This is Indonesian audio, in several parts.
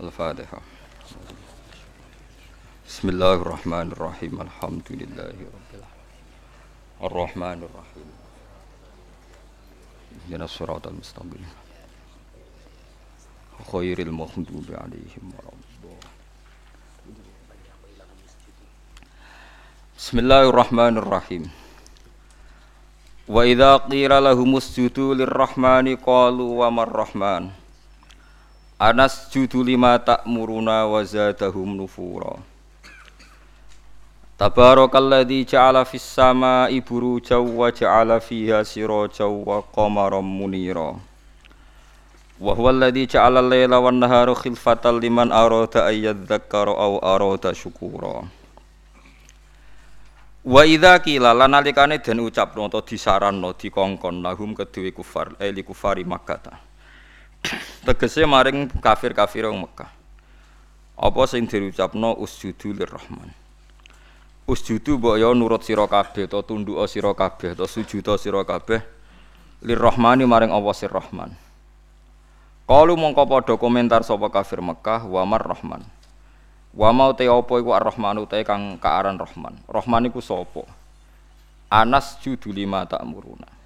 الفاتحة. بسم الله الرحمن الرحيم. الحمد لله رب العالمين. الرحمن الرحيم. اهدنا الصراط المستقيم. خير المغضوب عليهم ولا بسم الله الرحمن الرحيم. وإذا قيل لهم اسجدوا للرحمن قالوا وما الرحمن؟ Anasjudu lima ta'muruna wa zadahum nufura. Tabarakalladzi ja'ala fis sama'i burujaw wa ja'ala fiha sirajaw wa qamaran munira. Wa huwa alladzi ja'ala al-laila wan nahara khilfatan liman arada ay yadhakkara aw arada syukura. Wa idza qila lan nalikane den ucapno utawa disaranno dikongkon lahum kedue kufar eh li kufari Makkah tegese maring kafir-kafir wong Mekah. Apa sing diucapno usjudu lirrahman. Usjudu mbok ya nurut sira kabeh to tunduk sira kabeh to sujuda sira kabeh lirrahmani maring Allah sir Rahman. Kalu mongko padha komentar sapa kafir Mekah wa mar Rahman. Wa mau te apa iku Ar-Rahman te kang kaaran Rahman. Rahman iku sapa? Anas judu lima tak muruna.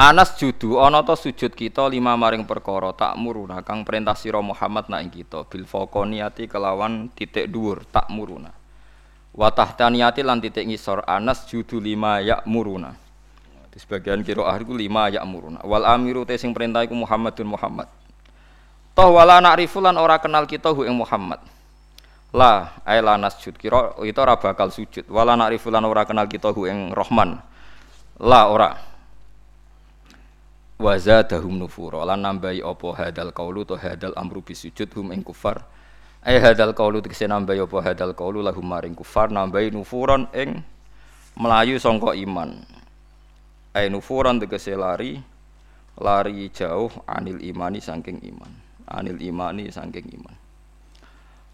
Anas judu ana ta sujud kita lima maring perkara tak muruna kang perintah sira Muhammad nak kita bil faqoniyati kelawan titik dhuwur tak muruna. Wa tahtaniyati lan titik ngisor Anas judu lima ya muruna. Di sebagian kira iku lima ya muruna. Wal amiru te sing perintah iku Muhammadun Muhammad. Toh wala na'rifu lan ora kenal kita hu ing Muhammad. La ay la nasjud kira itu ora bakal sujud. Wala na'rifu lan ora kenal kita hu ing Rahman. La ora wa zadahum nufura. Lan nambahi apa? Hadal qaulu to hadal amru bisujud hum ing kufar. Ay hadal qaulu tegese nambahi apa? Hadal qaulu lahum maring kufar. Nambahi nufuran ing melayu sangka iman. Ay nufuran tegese lari lari jauh anil imani saking iman. Anil imani saking iman.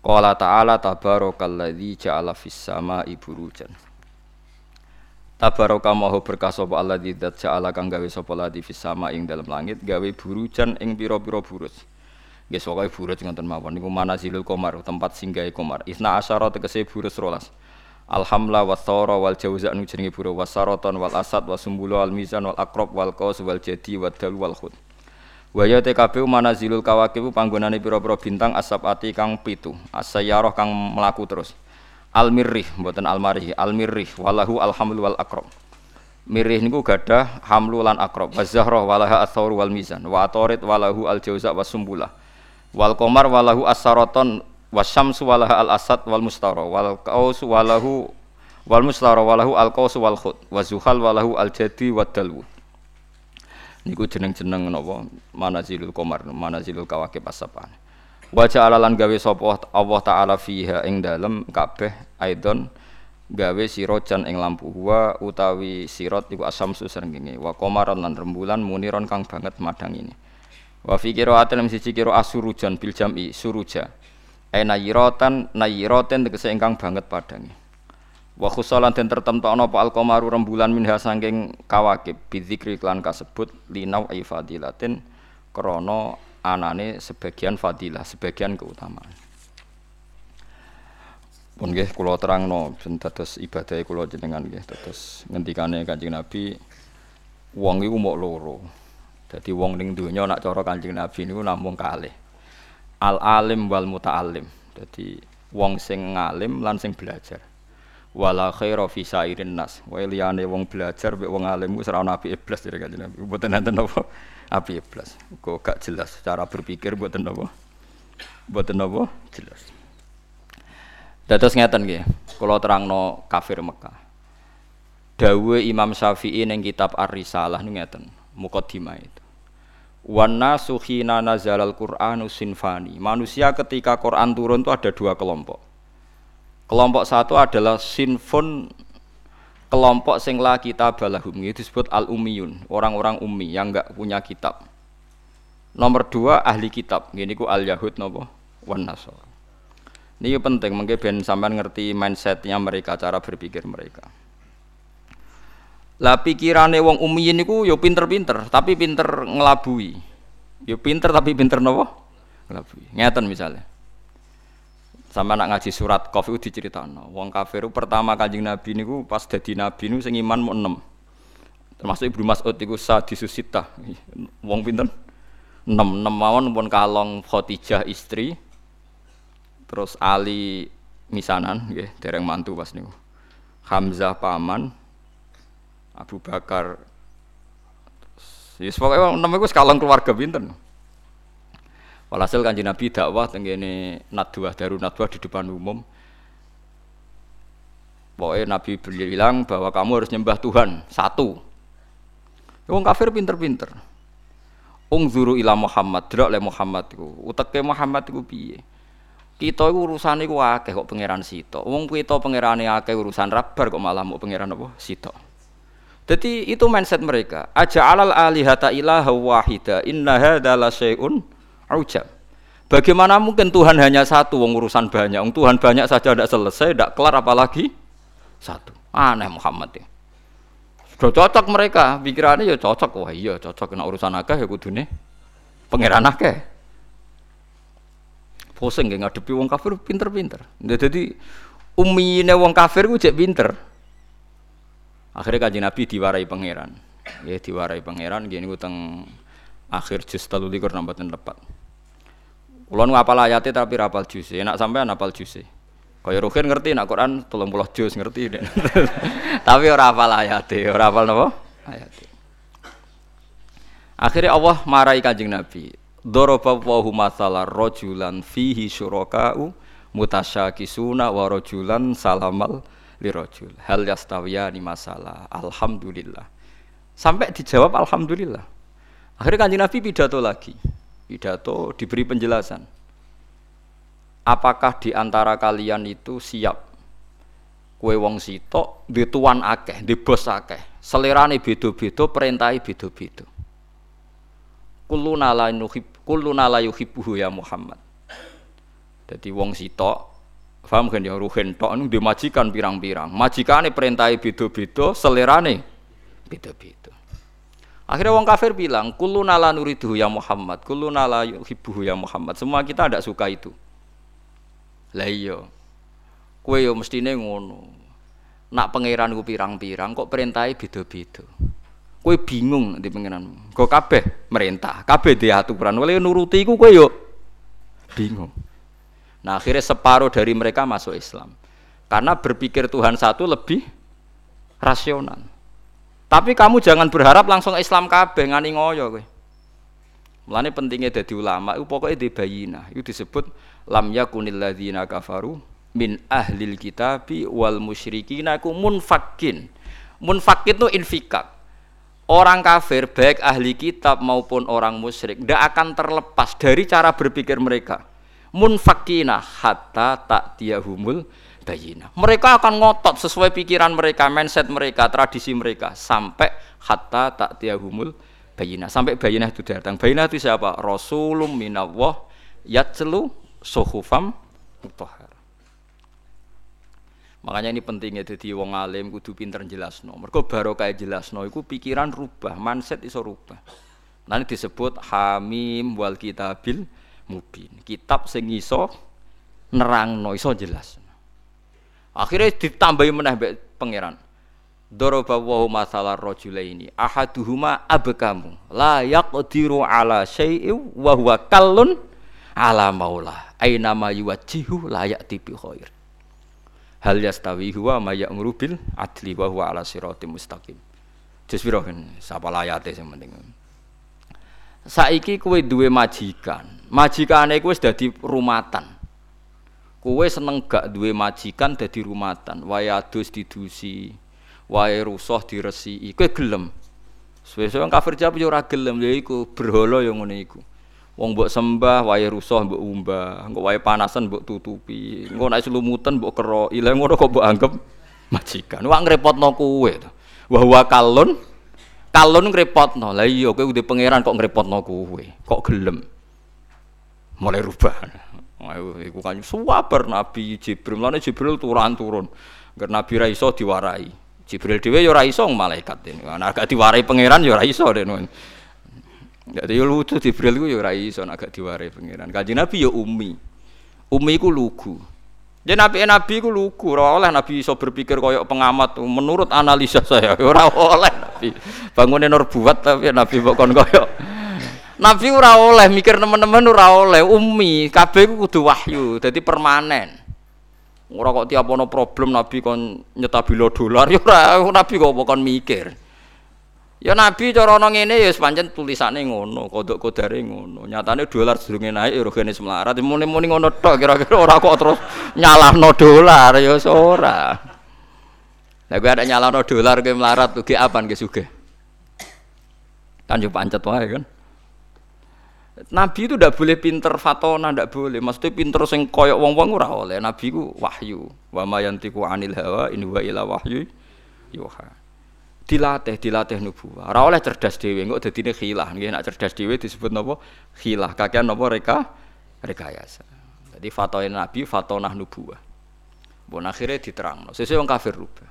Qala ta'ala tabarakalladzi ja'ala fis sama'i burujan Tabaraka maha berkah sapa Allah di zat ja'ala kang gawe sapa ladi fis sama ing dalam langit gawe burujan ing pira-pira burus. Nggih pokoke burus ngoten mawon niku manazilul qamar tempat singgahe qamar. Isna asyara tegese burus rolas. Alhamla wa thara wal jauza nu jenenge burus wasaraton wal asad wa sumbulu al mizan wal aqrab wal qaus wal jadi wal dal wal khud. Wa ya TKB manazilul kawakib panggonane pira-pira bintang asabati kang pitu. Asayyarah kang melaku terus al mirrih mboten al marih al mirrih walahu alhamlu wal akrob mirrih niku gadah hamlu lan akrob wa zahrah walaha athaur wal mizan. Wa atorit walahu al jauza wa sumbulah wal komar walahu asaraton wasyamsu walaha al asad wal mustara wal qaus walahu wal mustara walahu al qaus wal khut wa zuhal walahu al jadi wa dalwu niku jeneng-jeneng napa manazilul komar manazilul kawakib Wajah alalan gawe sapa Allah taala fiha ing dalem kabeh aidon gawe sirojan ing lampu wa utawi sirot iku asamsu srengenge. Wa qamaran lan rembulan muniron kang banget madang ini. Wa fi qiraatin siji qira asurujan bil jam'i suruja. Ay nayiratan nayiraten tegese ingkang banget padange. Wa khusalan den tertemtokno apa al qamaru rembulan minha saking kawakib bidzikri klan kasebut linau ifadilatin krana anane sebagian fadilah, sebagian keutamaan. Pun nggih kula terangno ben dados ibadah kula jenengan nggih dados ngendikane Kanjeng Nabi wong iku mok loro. Dadi wong ning donya nak cara Kanjeng Nabi niku namung kalih. Al alim wal muta'allim. Dadi wong sing ngalim lan sing belajar. Wala khaira fi sairin nas. Wae liyane wong belajar mek wong alim wis ora ana apike blas dari Kanjeng Nabi. Mboten enten apa api plus. Kok gak jelas cara berpikir buat apa? Buat apa? Jelas. Dados ngeten nggih, kula terangno kafir Mekah. Dawe Imam Syafi'i ning kitab Ar-Risalah niku ngeten, mukaddimah itu. Wana suhina nazalal Qur'anu sinfani. Manusia ketika Quran turun itu ada dua kelompok. Kelompok satu adalah sinfun kelompok sing la kitab balahum itu disebut al umiyun orang-orang ummi yang enggak punya kitab. Nomor dua ahli kitab gini ku al yahud nopo? Wan nasor ini penting mungkin ben sampean ngerti mindsetnya mereka cara berpikir mereka. Lah pikirane wong ummiyin niku yo pinter-pinter tapi pinter ngelabui. Yo pinter tapi pinter nopo? Ngelabui. Ngeten misalnya. Sama nak ngaji surat Qaf itu diceritakan. Wong kafir pertama kanjeng Nabi niku pas dadi nabi niku sing iman mau enam. Termasuk Ibnu Mas'ud iku disusita. Wong pinten? Enam, enam mawon pun kalong Khadijah istri. Terus Ali misanan nggih, dereng mantu pas niku. Hamzah paman, Abu Bakar. Yes, pokoknya enam itu sekalong keluarga pinten. Walhasil kanji Nabi dakwah tenggene nadwah daru nadwah di depan umum. Pokoknya Nabi bilang bahwa kamu harus nyembah Tuhan satu. Wong kafir pinter-pinter. Ungzuru ila Muhammad, drak le Muhammad iku. Uteke Muhammad iku piye? Kita iku urusane iku akeh kok pangeran sito. Wong kita pangerane akeh urusan rabar kok malah mau pangeran apa? Sito. Jadi itu mindset mereka. Aja alal alihata ilaha wahida. Inna hadza la syai'un Ujab. Bagaimana mungkin Tuhan hanya satu, wong urusan banyak. Wong Tuhan banyak saja tidak selesai, tidak kelar apalagi satu. Aneh Muhammad ya. Sudah cocok mereka, pikirannya ya cocok. Wah iya cocok kena urusan akeh ya kudune pangeran akeh. Pusing nggak ngadepi wong kafir pinter-pinter. Jadi umine wong kafir gue pinter. Akhirnya kaji Nabi diwarai pangeran. Ya diwarai pangeran gini utang akhir juz telu likur nambatin. Kulo nu apal ayate tapi rapal juz. Enak sampean apal juz. Kaya Ruhin ngerti nak Quran 30 juz ngerti. tapi ora apal ayate, ora apal napa? Ayate. Akhirnya Allah marahi Kanjeng Nabi. Daraba wa masalah rajulan fihi syuraka'u mutasyakisuna wa rajulan salamal lirajul. Hal yastawiyani masalah. Alhamdulillah. Sampai dijawab alhamdulillah. Akhirnya kanjeng Nabi pidato lagi. Pidato diberi penjelasan. Apakah di antara kalian itu siap kue wong sitok di tuan akeh, di bos akeh. Selerane beda-beda, perintahi beda-beda. Kulluna la la yuhibbuhu ya Muhammad. Jadi wong sitok paham kan ya ruhen tok nu dimajikan pirang-pirang. Majikane perintahi beda-beda, selerane beda-beda. Akhirnya wong kafir bilang, "Kullu nala nuridu ya Muhammad, kullu nala yuhibbuhu ya Muhammad." Semua kita tidak suka itu. Lah iya. Kowe yo mestine ngono. Nak pangeran ku pirang-pirang kok perintahe beda-beda. Kowe bingung di pangeran. Kok kabeh merintah, kabeh di aturan. Oleh nuruti iku kowe yo bingung. Nah, akhirnya separuh dari mereka masuk Islam. Karena berpikir Tuhan satu lebih rasional. Tapi kamu jangan berharap langsung Islam kabeh ngani ngoyo kowe. Mulane pentingnya dadi ulama itu pokoknya di bayina. Itu disebut lam yakunil ladzina kafaru min ahlil kitabi wal musyrikina ku munfakin. Munfakin itu infikak. Orang kafir baik ahli kitab maupun orang musyrik tidak akan terlepas dari cara berpikir mereka. Munfakina hatta tak tiahumul bayina. Mereka akan ngotot sesuai pikiran mereka, mindset mereka, tradisi mereka sampai hatta tak tiahumul bayina. Sampai bayina itu datang. Bayina itu siapa? Rasulum minallah yatlu suhufam mutahhar. Makanya ini pentingnya jadi wong alim kudu pinter jelasno. Mergo barokah jelasno iku pikiran rubah, mindset iso rubah. Nanti disebut Hamim wal Kitabil Mubin. Kitab sing iso nerangno iso jelas. Akhirnya ditambahi meneh pangeran. Doroba wa masalah ini. Ahaduhuma abkamu la yaqdiru ala syai'in wa huwa kallun ala maula. Aina ma yuwajjihu la ya'ti bi khair. Hal yastawi huwa ma ya'muru bil adli wa huwa ala siratim mustaqim. Jus piro sapa layate sing penting. Saiki kowe duwe majikan. Majikane kowe wis dadi rumatan. Kowe seneng gak duwe majikan dadi rumatan, wae adus didusi, wae rusuh diresi, kowe gelem. Suwe-suwe kafir jawab yo ora gelem, ya iku berhala yo ngene iku. Wong mbok sembah, wae rusuh mbok umbah, engko wae panasan mbok tutupi, engko nek selumutan mbok kero, ile ngono kok mbok anggap majikan. Wah ngrepotno kowe to. Wa huwa kalun kalun ngrepotno. Lah iya kowe udah pangeran kok ngrepotno kowe. Kok gelem. Mulai rubah. Ayo iku kan suwabar Nabi Jibril. Mulane Jibril turun turun. Agar Nabi ra diwarai. Jibril dhewe ya ora iso malaikat ini. Ana gak diwarai pangeran ya ora iso Jadi lucu Jibril ku ya ora iso agak diwarai pangeran. Kanjeng Nabi ya umi. Umi ku lugu. Jadi nabi nabi ku lugu, ora oleh nabi iso berpikir koyok pengamat. Menurut analisa saya ora oleh nabi. Bangunin nur buat tapi nabi bukan koyok. Nabi ora oleh mikir teman-teman ora oleh umi. Kabeh ku kudu wahyu, jadi permanen. Ora kok tiap ono problem nabi kon nyetabilo dolar ya ora nabi kok kon mikir. Ya Nabi cara ana ngene ya pancen tulisane ngono, kodok kodare ngono. Nyatane dolar sedurunge naik ya rogene semlarat. Muni-muni ngono tok kira-kira ora kok terus nyalahno dolar ya ora. Lah kowe ada nyalahno dolar kowe melarat ugi apa nggih sugih. Kan yo pancet wae kan. Nabi itu ndak boleh pinter fatona, ndak boleh. Maksudnya pinter sing koyok wong-wong ora oleh. Nabi ku wahyu. Wa ma yantiqu anil hawa in huwa ila wahyu yuha. Dilatih dilatih nubuwah ora oleh cerdas dhewe engko dadine khilah. Nggih nek cerdas dhewe disebut napa? Khilah. Kakean napa? Reka rekayasa. Jadi fatwa nabi fatonah nubuwah bon akhirnya diterang sesuai wong kafir rubah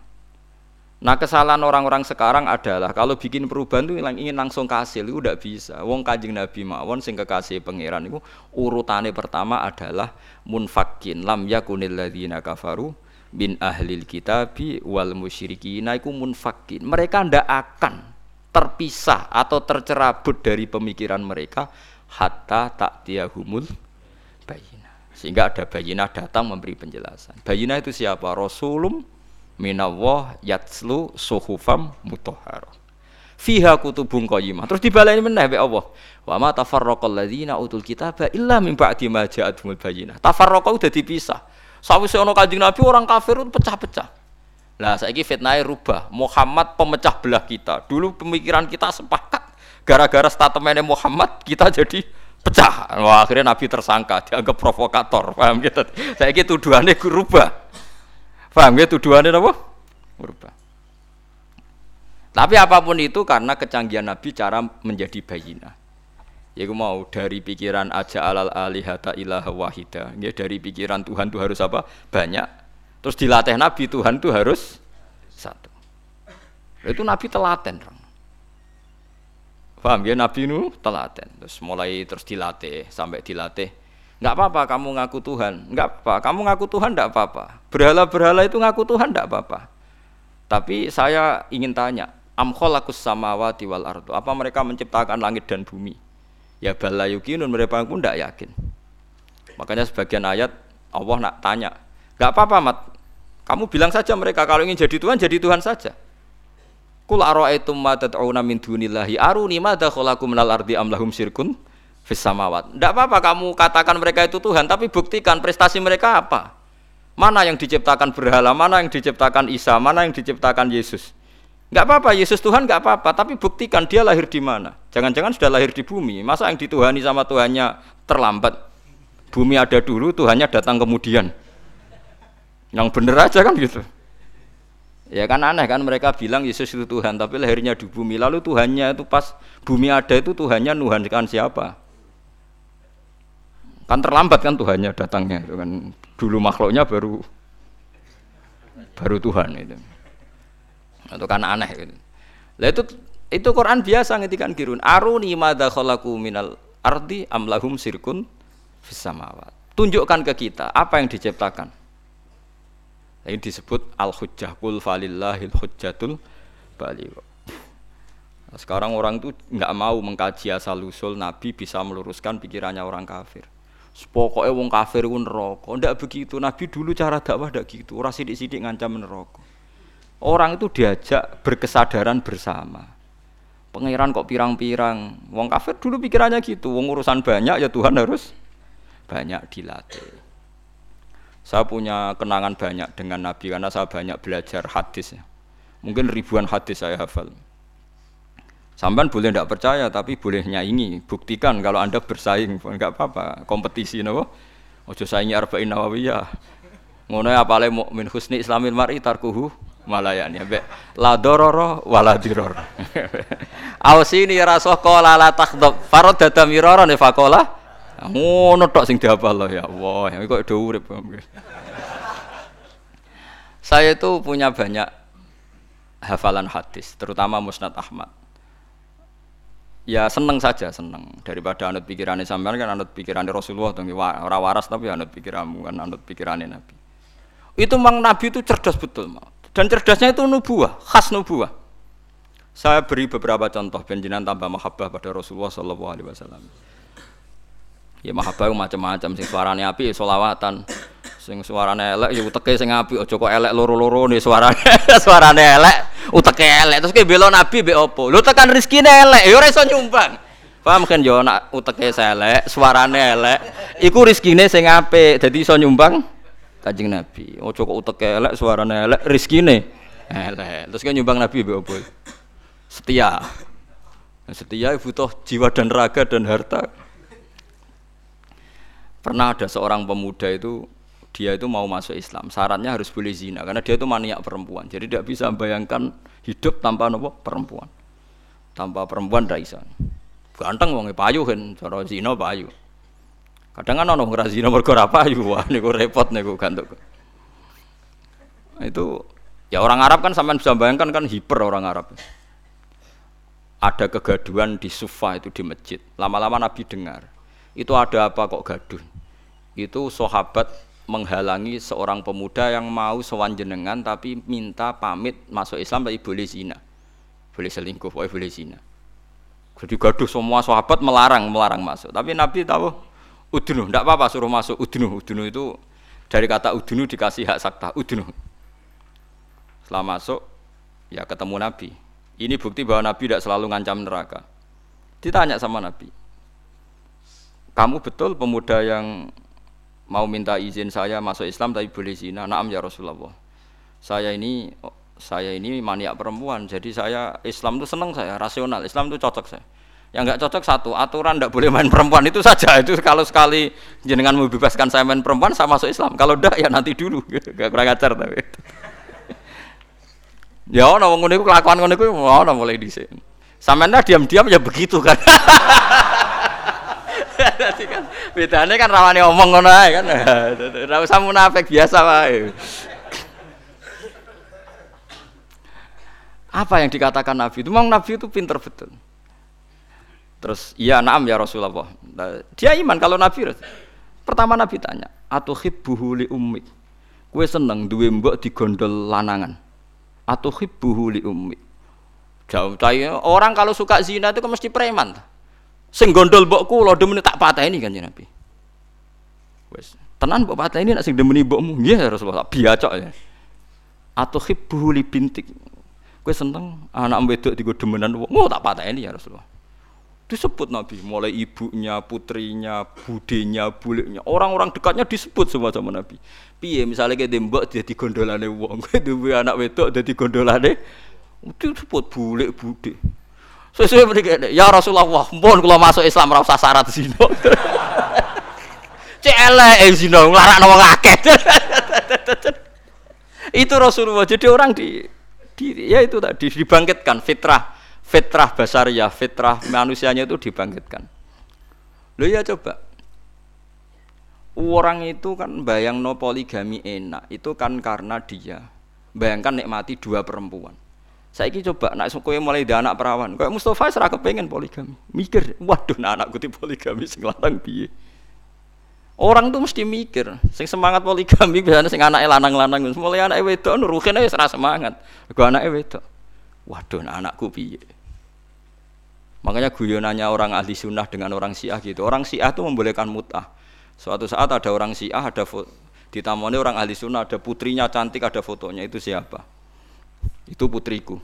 Nah kesalahan orang-orang sekarang adalah kalau bikin perubahan itu ingin langsung kasih itu udah bisa. Wong kajing Nabi mawon sing kekasih pangeran itu urutannya pertama adalah munfakin lam yakunil ladzina kafaru bin ahlil kitabi wal musyrikin iku munfakin. Mereka ndak akan terpisah atau tercerabut dari pemikiran mereka hatta tak tiahumul bayina. Sehingga ada bayina datang memberi penjelasan. Bayina itu siapa? Rasulum minawah yatslu suhufam mutahharah. Fiha kutubun qayyimah. Terus dibaleni meneh be Allah. Wa ma tafarraqal ladzina utul kitaba illa min ba'di ma ja'atuhumul bayyinah. Tafarraqa udah dipisah Sawise ono Kanjeng Nabi orang kafir itu pecah-pecah. Lah saiki fitnahnya rubah. Muhammad pemecah belah kita. Dulu pemikiran kita sepakat. Gara-gara statementnya Muhammad kita jadi pecah. Wah, akhirnya Nabi tersangka, dianggap provokator. Paham gitu? Gitu tuduhannya rubah. Paham gitu tuduhannya apa? Rubah. Tapi apa pun itu karena kecanggihan Nabi cara menjadi bayina. Yaitu mau dari pikiran aja alal alihata ilaha wahida. Ya, dari pikiran Tuhan itu harus apa? Banyak. Terus dilatih Nabi Tuhan itu harus satu. Itu Nabi telaten. Paham ya Nabi nu telaten. Terus mulai terus dilatih sampai dilatih. Enggak apa-apa kamu ngaku Tuhan. Enggak apa. Kamu ngaku Tuhan enggak apa-apa. Berhala-berhala itu ngaku Tuhan enggak apa-apa. Tapi saya ingin tanya, am khalaqus samawati wal ardu. Apa mereka menciptakan langit dan bumi? Ya bala yukinun mereka pun tidak yakin. Makanya sebagian ayat Allah nak tanya, nggak apa-apa mat, kamu bilang saja mereka kalau ingin jadi Tuhan jadi Tuhan saja. Kul ara'aitum ma tad'una min dunillahi aruni madza khalaqu minal ardi am lahum syirkun fis samawat. Enggak apa-apa kamu katakan mereka itu Tuhan, tapi buktikan prestasi mereka apa? Mana yang diciptakan berhala, mana yang diciptakan Isa, mana yang diciptakan Yesus? Enggak apa-apa, Yesus Tuhan enggak apa-apa, tapi buktikan dia lahir di mana. Jangan-jangan sudah lahir di bumi. Masa yang dituhani sama Tuhannya terlambat? Bumi ada dulu, Tuhannya datang kemudian. Yang bener aja kan gitu. Ya kan aneh kan mereka bilang Yesus itu Tuhan, tapi lahirnya di bumi. Lalu Tuhannya itu pas bumi ada itu Tuhannya Nuhan kan siapa? Kan terlambat kan Tuhannya datangnya itu kan. Dulu makhluknya baru baru Tuhan itu. Itu kan aneh gitu. Lah itu itu Quran biasa ngetikan kirun. Aruni madza khalaqu minal ardi amlahum sirkun fis samawat. Tunjukkan ke kita apa yang diciptakan. Ini disebut al-hujjah kul falillahil hujjatul baligh. Nah, sekarang orang itu nggak mau mengkaji asal usul Nabi bisa meluruskan pikirannya orang kafir. Pokoknya wong kafir pun neraka. Ndak begitu. Nabi dulu cara dakwah ndak gitu. Ora sidik-sidik ngancam neraka. Orang itu diajak berkesadaran bersama. Pangeran kok pirang-pirang. Wong kafir dulu pikirannya gitu. Wong urusan banyak ya Tuhan harus banyak dilatih. Saya punya kenangan banyak dengan Nabi karena saya banyak belajar hadis. Ya. Mungkin ribuan hadis saya hafal. Sampai boleh tidak percaya, tapi boleh nyaingi. Buktikan kalau anda bersaing, enggak apa-apa. Kompetisi, nopo. Ojo saingi arba'in nawawiyah. Ngono ya apale mukmin husni islamin mar'i tarkuhu malayani ambek la dororo wala diror ausini rasoh kola la takhdab dada mirara ne ngono tok sing diapal ya Allah ya kok do urip saya itu punya banyak hafalan hadis terutama Musnad Ahmad ya seneng saja seneng. Daripada anut pikirannya sampean kan anut pikirannya Rasulullah dong ora waras tapi anut pikiranmu kan anut pikirannya Nabi. Itu memang Nabi itu cerdas betul dan cerdasnya itu nubuah khas nubuah. Saya beri beberapa contoh benjinan tambah mahabbah pada Rasulullah Shallallahu Alaihi Wasallam. Ya mahabbah macam-macam. Sing suaranya api solawatan sing suarane elek ya uteke sing api aja kok elek loro-loro nih suarane. Suarane elek uteke elek terus kayak belo nabi be opo? Lu tekan rezekine elek ya ora nyumbang. Paham kan yo nak uteke elek suarane elek. Iku rezekine sing apik dadi iso nyumbang? Kanjeng nabi. Aja kok uteke elek suarane elek rezekine elek. Terus kan nyumbang nabi be opo? Setia. Setia butuh jiwa dan raga dan harta. Pernah ada seorang pemuda itu dia itu mau masuk Islam. Syaratnya harus boleh zina karena dia itu maniak perempuan. Jadi tidak bisa bayangkan hidup tanpa nopo perempuan. Tanpa perempuan tidak bisa ganteng wong payu kan cara zina payu. Kadang kan orang ngeras zina mergo payu wah niku repot niku gantuk. Itu ya orang Arab kan sampai bisa bayangkan kan hiper orang Arab. Ada kegaduhan di Sufa itu di masjid. Lama-lama Nabi dengar. Itu ada apa kok gaduh? Itu sahabat menghalangi seorang pemuda yang mau sowan jenengan tapi minta pamit masuk Islam tapi boleh zina. Boleh selingkuh boleh boleh zina. Jadi gaduh semua sahabat melarang melarang masuk. Tapi Nabi tahu udunu tidak apa-apa suruh masuk udunu udunu itu dari kata udunu dikasih hak sakta udunu setelah masuk ya ketemu Nabi. Ini bukti bahwa Nabi tidak selalu ngancam neraka. Ditanya sama Nabi kamu betul pemuda yang mau minta izin saya masuk Islam tapi boleh zina. Naam ya Rasulullah. Saya ini saya ini maniak perempuan, jadi saya Islam itu senang saya, rasional. Islam itu cocok saya. Yang nggak cocok satu, aturan tidak boleh main perempuan itu saja. Itu kalau sekali jenengan membebaskan saya main perempuan, saya masuk Islam. Kalau udah ya nanti dulu, gak kurang ajar tapi. ya ono wong ngono kelakuan ngono iku ono mulai dhisik. Sampeyan diam-diam ya begitu kan. Jadi kan bedanya kan rawane omong ngono ae kan. Ora usah munafik biasa wae. Apa yang dikatakan Nabi itu memang Nabi itu pinter betul. Terus iya naam ya Rasulullah. Nah, dia iman kalau Nabi pertama Nabi tanya, atau hibbuhu li ummi. Kue seneng duwe mbok digondol lanangan. Atau hibbuhu li ummi. Jauh orang kalau suka zina itu kan mesti preman sing gondol mbokku lo demeni tak ini kan Nabi. Wes, tenan mbok ini nak sing demeni mbokmu. Nggih Rasulullah, biacok ya. Atau hibbu li bintik. Kowe seneng anak wedok digo demenan wong. Oh tak ini ya Rasulullah. Disebut Nabi, mulai ibunya, putrinya, budenya, buliknya, orang-orang dekatnya disebut semua sama Nabi. Piye misalnya kayak dembok dia digondolane wong, duwe anak wedok dadi gondolane disebut bulik bude. Sesuai mriki ya Rasulullah, mohon kalau masuk Islam ora usah syarat zina. Cek elek eh, zina nglarakno wong akeh. itu Rasulullah. Jadi orang di, di ya itu tadi dibangkitkan fitrah fitrah ya fitrah manusianya itu dibangkitkan. Lo ya coba. Orang itu kan bayang no poligami enak, itu kan karena dia bayangkan nikmati dua perempuan. Saya ini coba nak kowe mulai di anak perawan. Kayak Mustafa serah kepengen poligami. Mikir, waduh nah anakku di poligami sing lanang. Orang tuh mesti mikir, sing semangat poligami biasanya sing anak lanang-lanang, mulai anak wedok nuruhin aja serah semangat. Gua anak wedok. Waduh nah anakku piye. Makanya guyonannya orang ahli sunnah dengan orang syiah gitu. Orang syiah itu membolehkan mutah. Suatu saat ada orang syiah, ada ditamoni orang ahli sunnah, ada putrinya cantik, ada fotonya. Itu siapa? Itu putriku.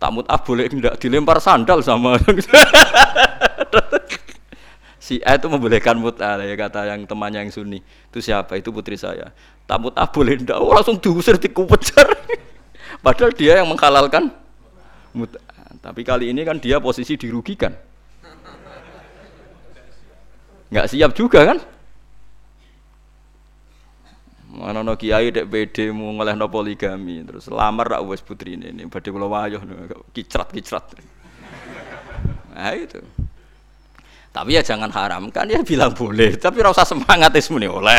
Tak mut'ah boleh tidak dilempar sandal sama si A itu membolehkan mut'ah ya kata yang temannya yang sunni. Itu siapa? Itu putri saya. Tak mut'ah boleh tidak oh, langsung diusir dikupejar. Padahal dia yang menghalalkan mut'ah tapi kali ini kan dia posisi dirugikan. Nggak siap juga kan Mana no kiai dek BD mau ngeleh no poligami terus lamar rak wes putri ini ini badai pulau wayuh kicrat kicrat. Nah itu. Tapi ya jangan haram kan ya bilang boleh tapi rasa semangat ismu nih oleh.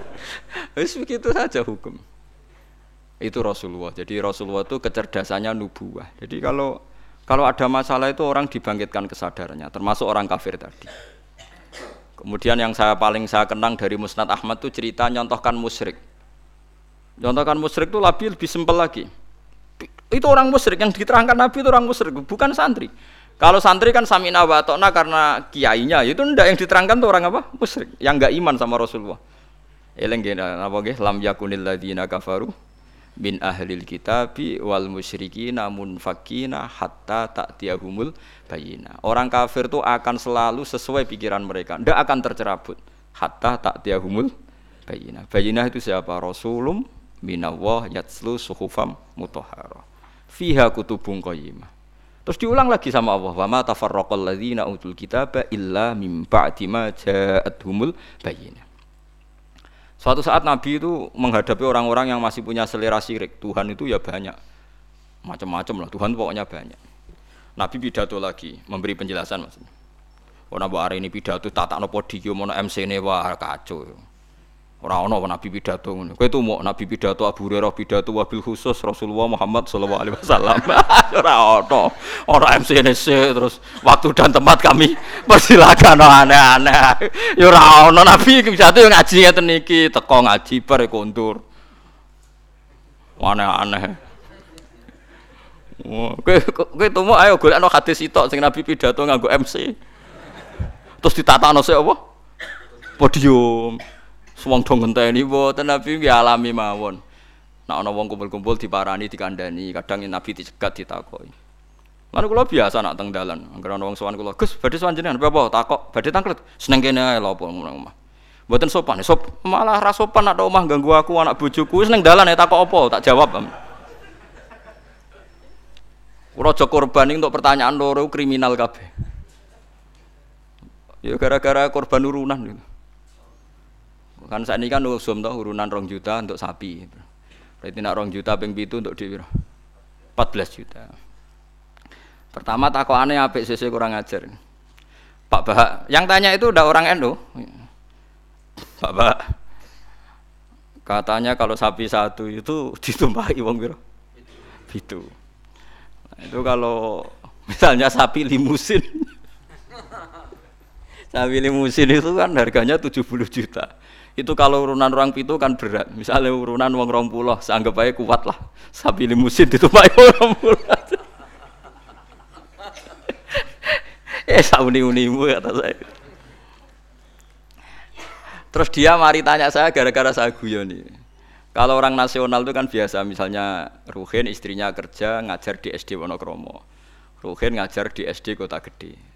Wes begitu saja hukum. Itu Rasulullah. Jadi Rasulullah itu kecerdasannya nubuah. Jadi kalau Kalau ada masalah itu orang dibangkitkan kesadarannya, termasuk orang kafir tadi. Kemudian yang saya paling saya kenang dari Musnad Ahmad itu cerita nyontohkan musyrik. Nyontohkan musyrik itu lebih lebih simpel lagi. Itu orang musyrik yang diterangkan Nabi itu orang musyrik, bukan santri. Kalau santri kan samina wa karena kiainya, itu ndak yang diterangkan tuh orang apa? Musyrik, yang enggak iman sama Rasulullah. Eleng apa nggih? Lam yakunil ladina kafaru min ahlil kitabi wal musyriki namun fakina hatta ta'tiyahumul bayina. Orang kafir itu akan selalu sesuai pikiran mereka, tidak akan tercerabut hatta ta'tiyahumul bayina. Bayina itu siapa? Rasulum minallah yatslu suhufam mutahhara. Fiha kutubun qayyimah. Terus diulang lagi sama Allah, wa ma tafarraqal ladzina utul kitaba illa mim ba'di ma ja'atuhumul bayinah. Suatu saat Nabi itu menghadapi orang-orang yang masih punya selera syirik. Tuhan itu ya banyak. Macam-macam lah, Tuhan pokoknya banyak. Nabi pidato lagi, memberi penjelasan maksudnya. Oh, hari ini pidato tata no podium, no MC ne wah kacau. Orang ono nabi pidato ngono. Kowe tuh mau nabi pidato Abu Hurairah pidato wabil khusus Rasulullah Muhammad sallallahu alaihi wasallam. Ora ono. Ora MCNC terus waktu dan tempat kami persilakan aneh-aneh. Ya ora ono nabi pidato ngaji ngeten niki, teko ngaji bar kontur. Aneh-aneh. Kowe kowe tumu ayo golekno hadis sitok sing nabi pidato nganggo MC. Terus ditatakno sik apa? Podium. Wong do ngenteni mboten Nabi nggih alami mawon. Nek ana wong kumpul-kumpul diparani dikandani, kadang Nabi dicegat ditakoki. Lan kula biasa nak teng dalan, anggere ana wong sowan kula, "Gus, badhe sowan jenengan apa takok, badhe tangklet." Seneng kene ae lho apa omah. Mboten sopan, sop malah ra sopan nak omah ganggu aku anak bojoku, wis ning dalan ya takok apa, tak jawab. Kula aja korban untuk pertanyaan loro kriminal kabeh. Ya gara-gara korban urunan gitu. Kan saat ini kan usum toh urunan rong juta untuk sapi. Berarti nak rong juta ping pitu untuk di 14 juta. Pertama aneh apik sisi kurang ajar. Pak Bahak, yang tanya itu udah orang Endo. Pak Bahak, katanya kalau sapi satu itu ditumpahi wong biro. Itu. Nah, itu kalau misalnya sapi limusin. sapi limusin itu kan harganya 70 juta itu kalau urunan orang pitu kan berat. Misalnya urunan wong rong pulau, seanggap aja kuat lah. Sapi limusin pakai orang pulau. eh sauni unimu kata saya. Terus dia mari tanya saya gara-gara saya guyon nih. Kalau orang nasional itu kan biasa, misalnya Ruhin istrinya kerja ngajar di SD Wonokromo, Ruhin ngajar di SD Kota Gede.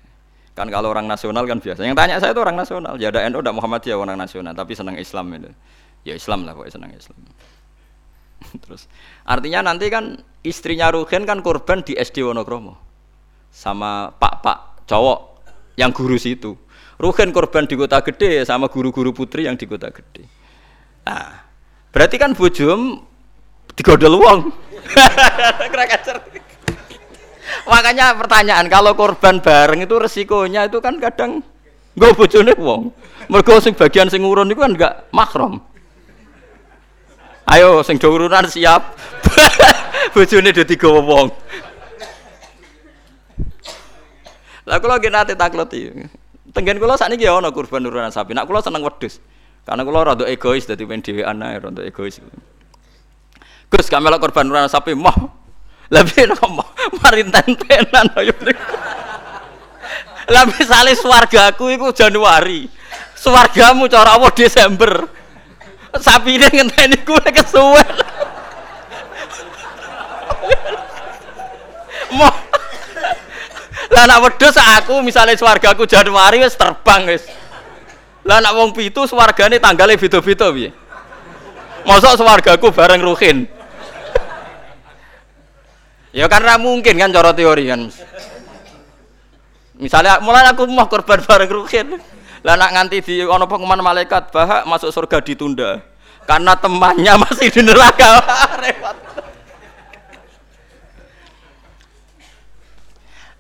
Kan kalau orang nasional kan biasa. Yang tanya saya itu orang nasional. Ya ada NU, ada Muhammadiyah orang nasional, tapi senang Islam itu. Ya Islam lah, pokoknya senang Islam. Terus artinya nanti kan istrinya Ruhin kan korban di SD Wonokromo sama pak-pak cowok yang guru situ. Ruhin korban di kota gede sama guru-guru putri yang di kota gede. Nah, berarti kan bujum digodol uang. Makanya pertanyaan kalau korban bareng itu resikonya itu kan kadang gue bojone wong. Mergo sing bagian sing urun itu kan enggak mahram. Ayo sing do urunan siap. bojone do digawa wong. Lah kula nggih nate takleti. Tenggen kula sakniki ya ana kurban urunan sapi. Nak kula seneng wedhus. Karena kula rada egois dadi men dhewean ae rada egois. Gus kamela korban urunan sapi mah lebih nopo mari tentenan ayo Lah misale swargaku iku Januari. Swargamu cara apa Desember. Sapi ini ngenteni kuwi kesuwen. Mo Lah nak wedhus aku misalnya swargaku Januari wis terbang wis. Lah nak wong pitu swargane tanggalnya beda-beda piye? Mosok swargaku bareng Ruhin. Ya karena mungkin kan cara teori kan. Misalnya mulai aku mau korban bareng rukin. Lah nak nganti di ono pengumuman malaikat bahak masuk surga ditunda. Karena temannya masih di neraka. Repot.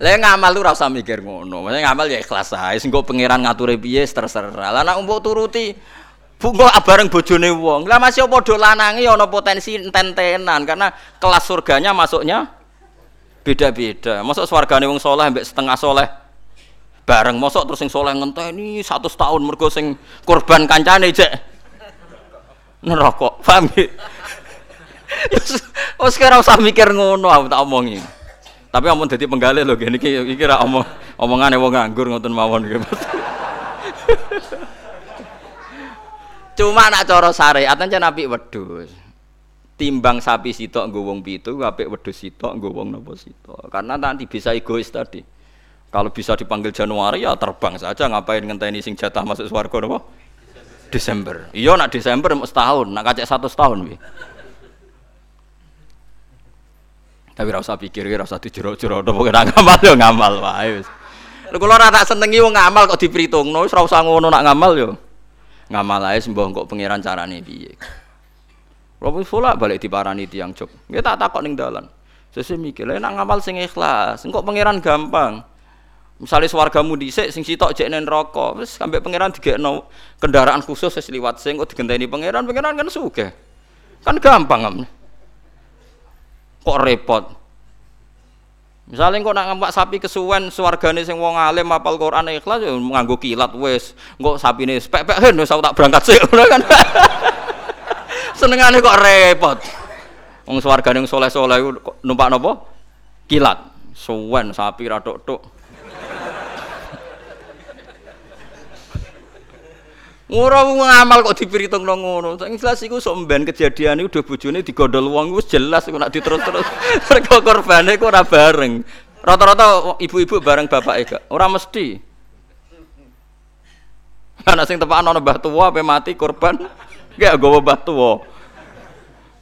Lah ngamal lu rasa mikir ngono. Maksudnya ngamal ya ikhlas ae. Sing pangeran ngature piye terserah. Lah nak mbok turuti Bungo bareng bojone wong. Lah masih padha lanange ana potensi enten-tenan karena kelas surganya masuknya Beda-beda. Mosok swargane wong soleh mbek setengah soleh bareng mosok terus sing soleh ngenteni 100 tahun mergo sing korban kancane jek neraka. Paham ya? Wes kira usah mikir ngono aku tak omongi. Tapi amun dadi penggalih lho gini iki iki ra omong omongane wong nganggur ngoten mawon gitu. Cuma nak cara syariat aja nabi wedhus. Timbang sapi sitok nggo wong pitu, apik wedhus sitok nggo wong napa sitok. Karena nanti bisa egois tadi. Kalau bisa dipanggil Januari ya terbang saja ngapain ngenteni sing jatah masuk swarga napa? Desember. Iya nak Desember mau setahun, nak kacek satu setahun wi. Tapi rasa pikir, rasa dijero-jero, udah pokoknya ngamal yo ngamal wae wis. Kalau ora tak senengi wong ngamal kok diperhitungno, wis ora usah ngono nak ngamal yo. Ngamal ae sembah kok pangeran carane piye. Wis pola balik diparani tiang jog. Nggih tak takok ning dalan. Sesuk mikir, nak ngamal sing ikhlas, engko pangeran gampang. Misalnya swargamu dhisik sing sitok jek nen neraka, wis sampe pangeran digekno kendaraan khusus wis liwat sing kok digenteni pangeran, pangeran kan sugih. Kan gampang kan. Kok repot. Misalnya kok nak ngampak sapi kesuwen swargane sing wong alim apal Quran ikhlas ya nganggo kilat wis. Engko sapine pek-pek hen wis tak berangkat sik kan. Senengane kok repot. Wong swargane sing soleh-soleh numpak napa? Kilat. Suwen sapi ra tok-tok. Ora ngamal kok diperhitungno ngono. Sing jelas iku sok mben kejadian iku udah bojone digondol wong wis jelas iku nek diterus-terus. Mergo korbane ku ora bareng. Rata-rata ibu-ibu bareng bapake gak. Ora mesti. Ana sing tepakan ana mbah tuwa ape mati korban gak gowo mbah tuwa.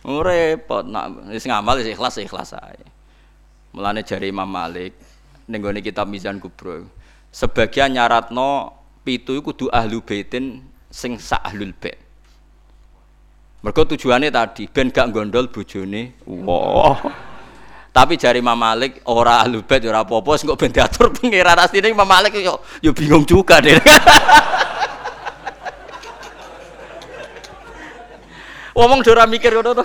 Repot nak wis ngamal wis ikhlas ikhlas ae. Mulane jari Imam Malik ning kitab Mizan Kubro. Sebagian nyaratno pitu iku kudu ahlu baitin sing ahlul bait. Mergo tujuannya tadi ben gak gondol bojone. Wah. Tapi jari Imam Malik ora ahlul bait ora apa-apa sing kok ben diatur pangeran asline Imam Malik yo yo bingung juga deh. Ngomong ora mikir ngono to.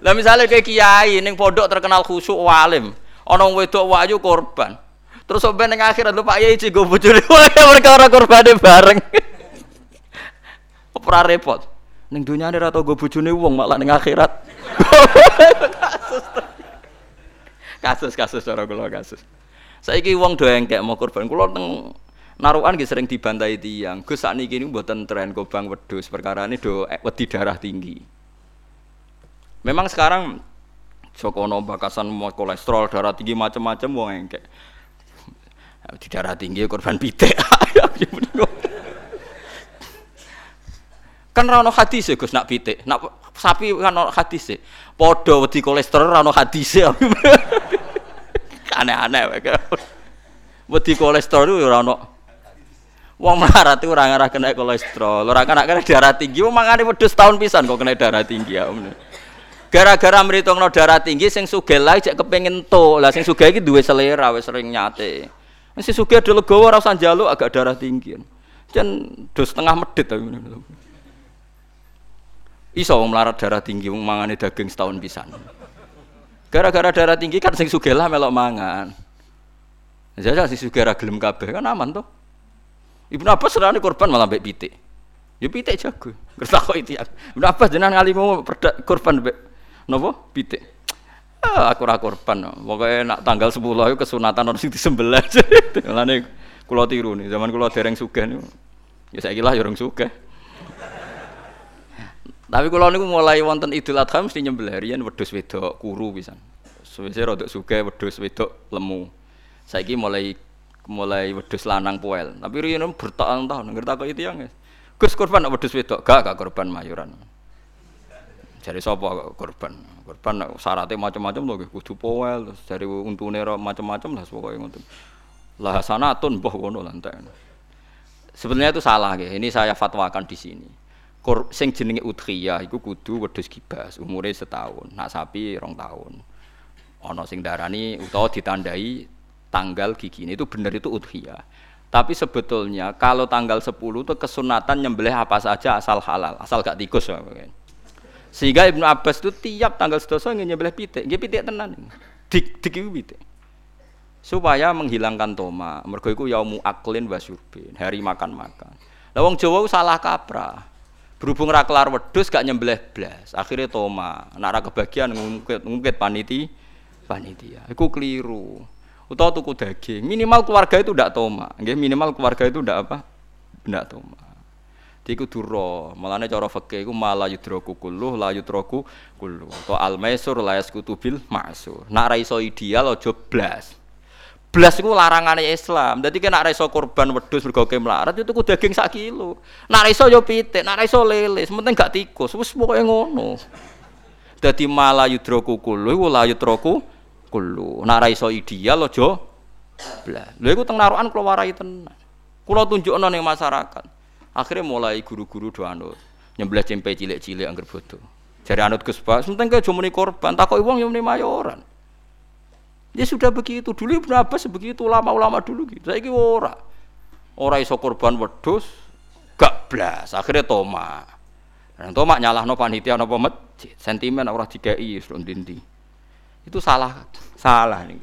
Lah misalnya kayak kiai ning pondok terkenal khusyuk walim, ana wedok wayu korban. Terus sampai ning akhirat lu Pak Yai cigo bojone mereka ora korbane bareng. Ora repot. Ning dunyane ora tau go bojone wong malah ning akhirat. kasus kasus cara kula kasus. Saiki wong do engkek mau korban. Kula teng narukan nggih sering dibantai tiang. Gus sakniki niku mboten tren wedhus perkara ini do wedi darah tinggi. Memang sekarang Jokono bakasan mau kolesterol darah tinggi macam-macam wong engkek. Di darah tinggi korban pitik. Kan ra ono hadis Gus nak pitik. Nak sapi kan ono hadis. Padha wedi kolesterol ra ono hadis. Aneh-aneh wae. Wedi kolesterol ora ono. Wong melarat itu ora ngarah kena kolesterol, ora kena kena darah tinggi, wong mangane wedhus tahun pisan kok kena darah tinggi ya. Gara-gara mritungno darah tinggi sing sugih lae cek kepengin to. Lah sing sugih iki duwe selera wis sering nyate. Sing sugih ado legowo ora njaluk agak darah tinggi. Jan do setengah medit tapi. Iso wong melarat darah tinggi wong mangane daging setahun pisan. Gara-gara darah tinggi kan sing sugih lah melok mangan. Jajal sing sugih ra gelem kabeh kan aman toh. Ibnu Abbas serane korban malah mbek pitik. Ya pitik jago. Kertakok itu ya. Ibnu Abbas jenengan ngalimu korban mbek napa? Pitik. Ah, aku ora korban. Pokoke nak tanggal 10 itu kesunatan orang sing disembelih. Mulane kula tiru nih. Zaman kula dereng sugih niku. Ya saiki lah ya sugih. Tapi kalau niku mulai wonten Idul Adha mesti nyembelih riyen wedhus wedok kuru pisan. Suwise rada sugih wedhus wedok lemu. Saiki mulai mulai wedhus lanang poel. Tapi riyen bertahun-tahun ngerti itu yang Gus korban wedhus wedok, gak gak korban mayuran. Jadi sapa korban? Korban syaratnya macam-macam loh, kudu poel, terus dari untune macam-macam lah pokoke ngoten. Lah sanatun mbah ngono lah Sebenarnya itu salah ya. Ini saya fatwakan di sini. Kor, sing jenenge udhiyah iku kudu wedhus kibas, umure setahun. Nak sapi rong tahun. Ana sing darani utawa ditandai tanggal gigi ini itu benar itu udhiyah. Tapi sebetulnya kalau tanggal 10 itu kesunatan nyembelih apa saja asal halal, asal gak tikus. Sehingga Ibnu Abbas itu tiap tanggal sedoso ingin nyembelih pitik, dia pitik tenan. Dik dik pitik. supaya menghilangkan toma. Mergo iku yaumu aklin wa syurbin, hari makan-makan. Lah wong Jawa salah kaprah. Berhubung ra kelar wedhus gak nyembelih blas, akhirnya toma. Nek ra kebagian ngungkit ngungkit paniti panitia. Iku keliru. Utawa tuku daging, minimal keluarga itu ndak toma. Nggih, minimal keluarga itu ndak apa? Ndak toma. Iku duro, malane cara fikih iku mala yudroku kulluh la yudroku kulluh. To al maisur la yaskutu bil ma'sur. Nak ra iso ideal aja blas. Blas iku larangane Islam. Dadi kena ra iso korban wedhus mergo melarat itu ku daging sak kilo. Nak ra iso yo pitik, nak ra iso lele, sementing gak tikus. Wis pokoke ngono. Dadi mala yudroku kulluh la yudroku Nak ra iso ideal aja blas. Lha iku teng narukan kula warai tenan. Kula tunjukno ning masyarakat. Akhirnya mulai guru-guru do anut. Nyembelih cempe cilik-cilik angger bodoh. Jari anut Gus Pak, sementing ke cuma korban, takoki wong yang mayoran. Ya sudah begitu. Dulu Ibnu Abbas begitu ulama-ulama dulu gitu. Saiki ora. Ora iso korban wedhus, gak blas. Akhirnya toma. Dan toma nyalahno panitia napa masjid. Sentimen ora dikei wis dindi. Itu salah, salah nih.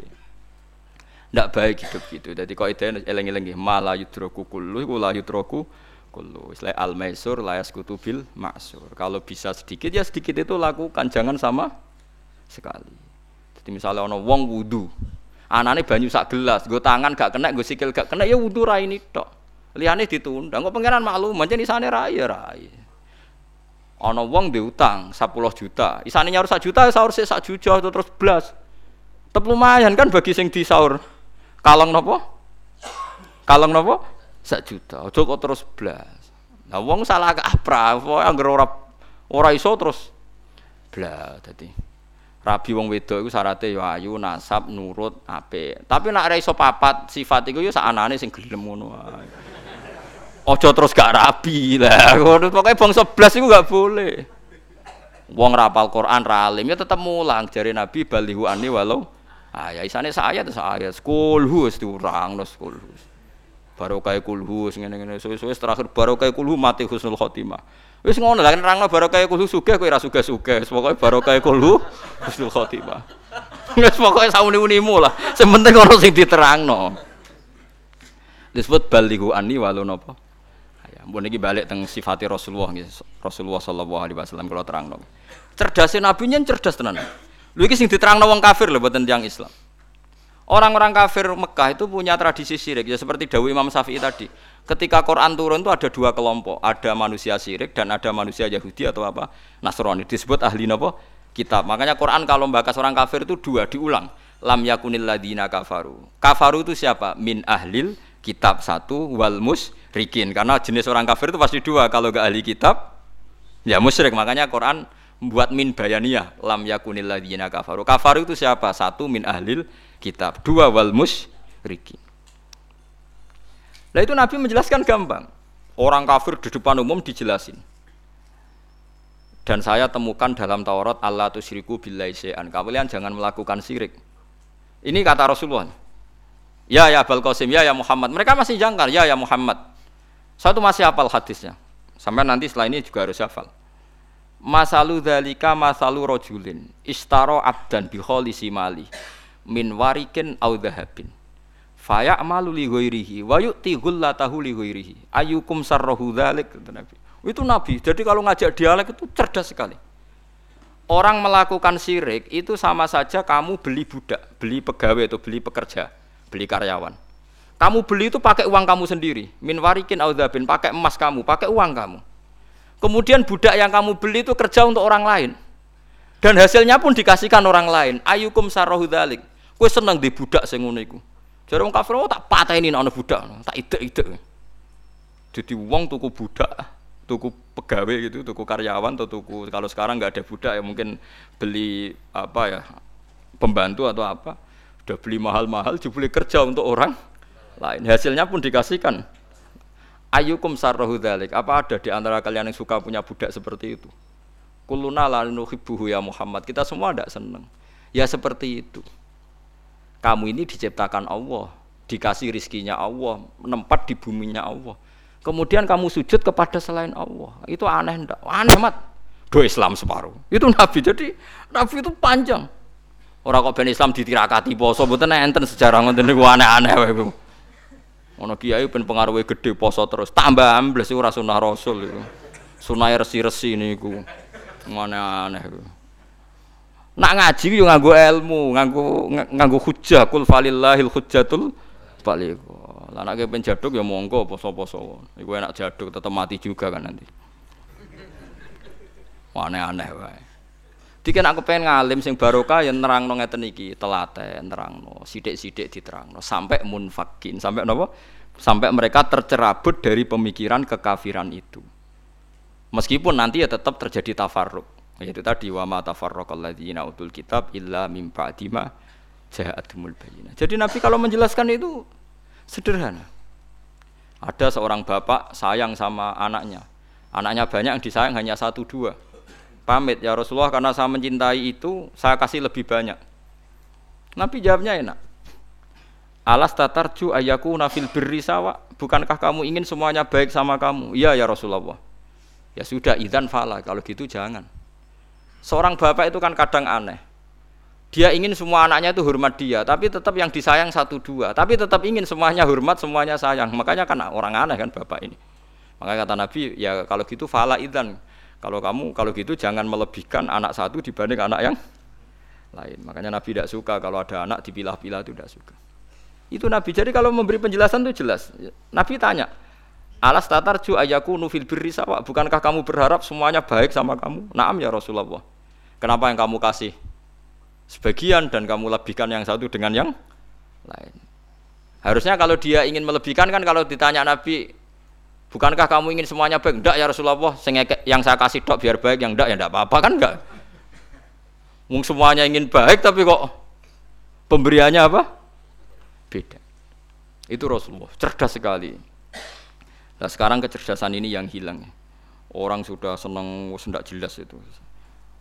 Ndak baik hidup gitu. Jadi kok ide eleng-eleng malah yudroku kullu iku la yudroku kullu. Istilah al maisur layas kutubil maksur. Kalau bisa sedikit ya sedikit itu lakukan, jangan sama sekali. Jadi misalnya ono wong wudu, anane banyu sak gelas, gue tangan gak kena, gue sikil gak kena, ya wudu rai ini tok. Liane ditunda, kok pangeran maklum, macam di sana rai rai. Ono wong diutang 10 juta, isane nyaur sak juta, sahur sih sak juta terus belas. Tetap lumayan kan bagi sing di. Kalong nopo? Kalong nopo? sak juta. Aja kok terus blas. Nah wong salah kaprah, anggere ora ora iso terus blas dadi. Rabi wong wedok iku syaratnya ya ayu, nasab, nurut, apik. Tapi nek ora iso papat sifat iku ya sakanane sing gelem ngono wae. Aja terus gak rabi lah. Pokoke bangsa blas iku gak boleh. Wong rapal Quran ra alim. Ya tetep mulang. Jari Nabi balihu ani walau. Ah ya isane saya saya. Kulhu wis diurang no kulhu barokah kulhu ngene-ngene. Suwe-suwe terakhir barokah kulhu mati husnul khotimah. Wis ngono lah nerangno barokah kulhu sugih kowe ora sugih-sugih. Pokoke barokah kulhu husnul khotimah. Wis pokoke sauni-unimu lah. Sing penting ono sing diterangno. Disebut balihu ani walau napa ya mbon iki balik teng sifati Rasulullah Rasulullah sallallahu alaihi wasallam kalau terangno cerdasnya nabi nyen cerdas tenan lho iki sing diterangno wong kafir lho boten tiyang Islam Orang-orang kafir Mekah itu punya tradisi syirik ya seperti Dawi Imam Syafi'i tadi. Ketika Quran turun itu ada dua kelompok, ada manusia syirik dan ada manusia Yahudi atau apa Nasrani. Disebut ahli nopo kitab. Makanya Quran kalau membahas orang kafir itu dua diulang. Lam yakunil ladina kafaru. Kafaru itu siapa? Min ahlil kitab satu wal rikin. Karena jenis orang kafir itu pasti dua. Kalau gak ahli kitab, ya musyrik. Makanya Quran buat min bayaniyah lam yakunil ladina kafaru. Kafaru itu siapa? Satu min ahlil kitab, dua wal musyrikin. Nah itu Nabi menjelaskan gampang. Orang kafir di depan umum dijelasin. Dan saya temukan dalam Taurat Allah tusyriku billahi syai'an. Kalian jangan melakukan syirik. Ini kata Rasulullah. Ya ya Abul Qasim, ya ya Muhammad. Mereka masih jangkar, ya ya Muhammad. Satu masih hafal hadisnya. Sampai nanti setelah ini juga harus hafal. Masalu dalika masalu rojulin istaro abdan biholisi mali min warikin au dhahabin faya amalu li ghairihi wa yu'ti ghullatahu li ghairihi. Ayyukum sarrahu kata Nabi. Itu Nabi. Jadi kalau ngajak dialek itu cerdas sekali. Orang melakukan syirik itu sama saja kamu beli budak beli pegawai atau beli pekerja beli karyawan kamu beli itu pakai uang kamu sendiri. Min warikin au dhahabin pakai emas kamu pakai uang kamu. Kemudian budak yang kamu beli itu kerja untuk orang lain. Dan hasilnya pun dikasihkan orang lain. Ayukum sarrahu dzalik Kowe seneng di budak iku. Jare wong kafir oh, tak pateni nek ana budak, tak idek-idek. Jadi wong tuku budak, tuku pegawai gitu, tuku karyawan atau tuku kalau sekarang nggak ada budak ya mungkin beli apa ya pembantu atau apa, udah beli mahal-mahal, dibeli kerja untuk orang lain. Hasilnya pun dikasihkan. Ayukum sarrohu dalik. Apa ada di antara kalian yang suka punya budak seperti itu? Kuluna la nuhibbuhu ya Muhammad. Kita semua tidak senang. Ya seperti itu kamu ini diciptakan Allah, dikasih rizkinya Allah, menempat di buminya Allah. Kemudian kamu sujud kepada selain Allah. Itu aneh ndak? Aneh mat. Do Islam separuh. Itu Nabi. Jadi Nabi itu panjang. Ora kok ben Islam ditirakati poso mboten enten sejarah ngoten niku aneh-aneh wae. Ono kiai ben pengaruhe gede poso terus tambah ambles ora sunah Rasul iku. Sunah resi-resi niku. Aneh-aneh iku. Nak ngaji yo nganggo ilmu, nganggo nganggo hujjah kul falillahil hujjatul baligh. Lah nek ben jaduk ya monggo poso-poso. Iku enak jaduk tetep mati juga kan nanti. Aneh-aneh wae. Dikene aku pengen ngalim sing barokah ya nerangno ngeten iki, telaten nerangno, sithik-sithik diterangno sampai munfakin, sampai napa? Sampai mereka tercerabut dari pemikiran kekafiran itu. Meskipun nanti ya tetap terjadi tafarruq. Yaitu tadi wa ma tafarraqal ladzina utul kitab illa mim ba'di ma ja'atumul bayyinah. Jadi Nabi kalau menjelaskan itu sederhana. Ada seorang bapak sayang sama anaknya. Anaknya banyak yang disayang hanya satu dua pamit ya Rasulullah karena saya mencintai itu saya kasih lebih banyak. Nabi jawabnya enak. Alas tatarju ayaku nafil birri sawa. Bukankah kamu ingin semuanya baik sama kamu? Iya ya Rasulullah. Ya sudah idan fala. Kalau gitu jangan. Seorang bapak itu kan kadang aneh. Dia ingin semua anaknya itu hormat dia tapi tetap yang disayang satu dua. Tapi tetap ingin semuanya hormat semuanya sayang. Makanya kan orang aneh kan bapak ini. Makanya kata Nabi ya kalau gitu fala idan kalau kamu kalau gitu jangan melebihkan anak satu dibanding anak yang lain. Makanya Nabi tidak suka kalau ada anak dipilah-pilah itu tidak suka. Itu Nabi. Jadi kalau memberi penjelasan itu jelas. Nabi tanya, Alas tatarju ayaku nufil birri sawa. Bukankah kamu berharap semuanya baik sama kamu? Naam ya Rasulullah. Kenapa yang kamu kasih sebagian dan kamu lebihkan yang satu dengan yang lain? Harusnya kalau dia ingin melebihkan kan kalau ditanya Nabi Bukankah kamu ingin semuanya baik? Enggak ya Rasulullah, yang saya kasih dok biar baik, yang enggak ya enggak apa-apa kan enggak. Mung semuanya ingin baik tapi kok pemberiannya apa? Beda. Itu Rasulullah, cerdas sekali. Nah sekarang kecerdasan ini yang hilang. Orang sudah senang, sendak jelas itu.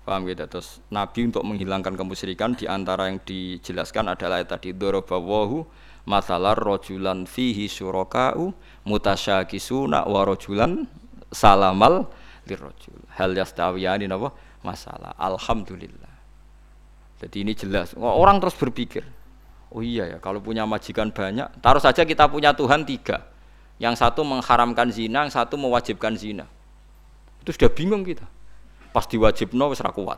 Paham gitu? Terus Nabi untuk menghilangkan kemusyrikan di antara yang dijelaskan adalah tadi dorobawahu masalah rojulan fihi syuraka'u mutasyakisuna wa rojulan salamal lirrojul hal yastawiyani napa? Masalah. Alhamdulillah. Jadi ini jelas. Orang terus berpikir oh iya ya kalau punya majikan banyak taruh saja kita punya Tuhan tiga. Yang satu mengharamkan zina yang satu mewajibkan zina. Itu sudah bingung kita. Pas diwajibno wis kuat.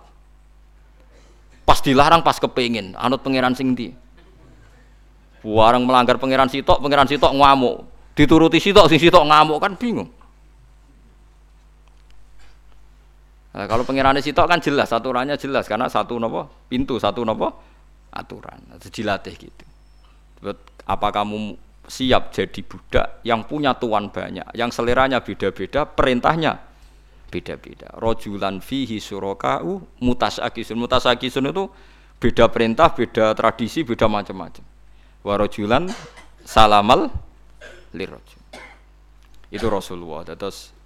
Pas dilarang pas kepingin. Anut pangeran sing di Warang melanggar pangeran sitok, pangeran sitok ngamuk. Dituruti sitok, sing sitok ngamuk kan bingung. Nah, kalau pangeran sitok kan jelas, aturannya jelas karena satu nopo pintu, satu nopo aturan. Dilatih gitu. Apa kamu siap jadi budak yang punya tuan banyak, yang seleranya beda-beda, perintahnya beda-beda. Rojulan fihi surokau mutasakisun. Mutasakisun itu beda perintah, beda tradisi, beda macam-macam warajulan salamal lirajul. Itu Rasulullah. Terus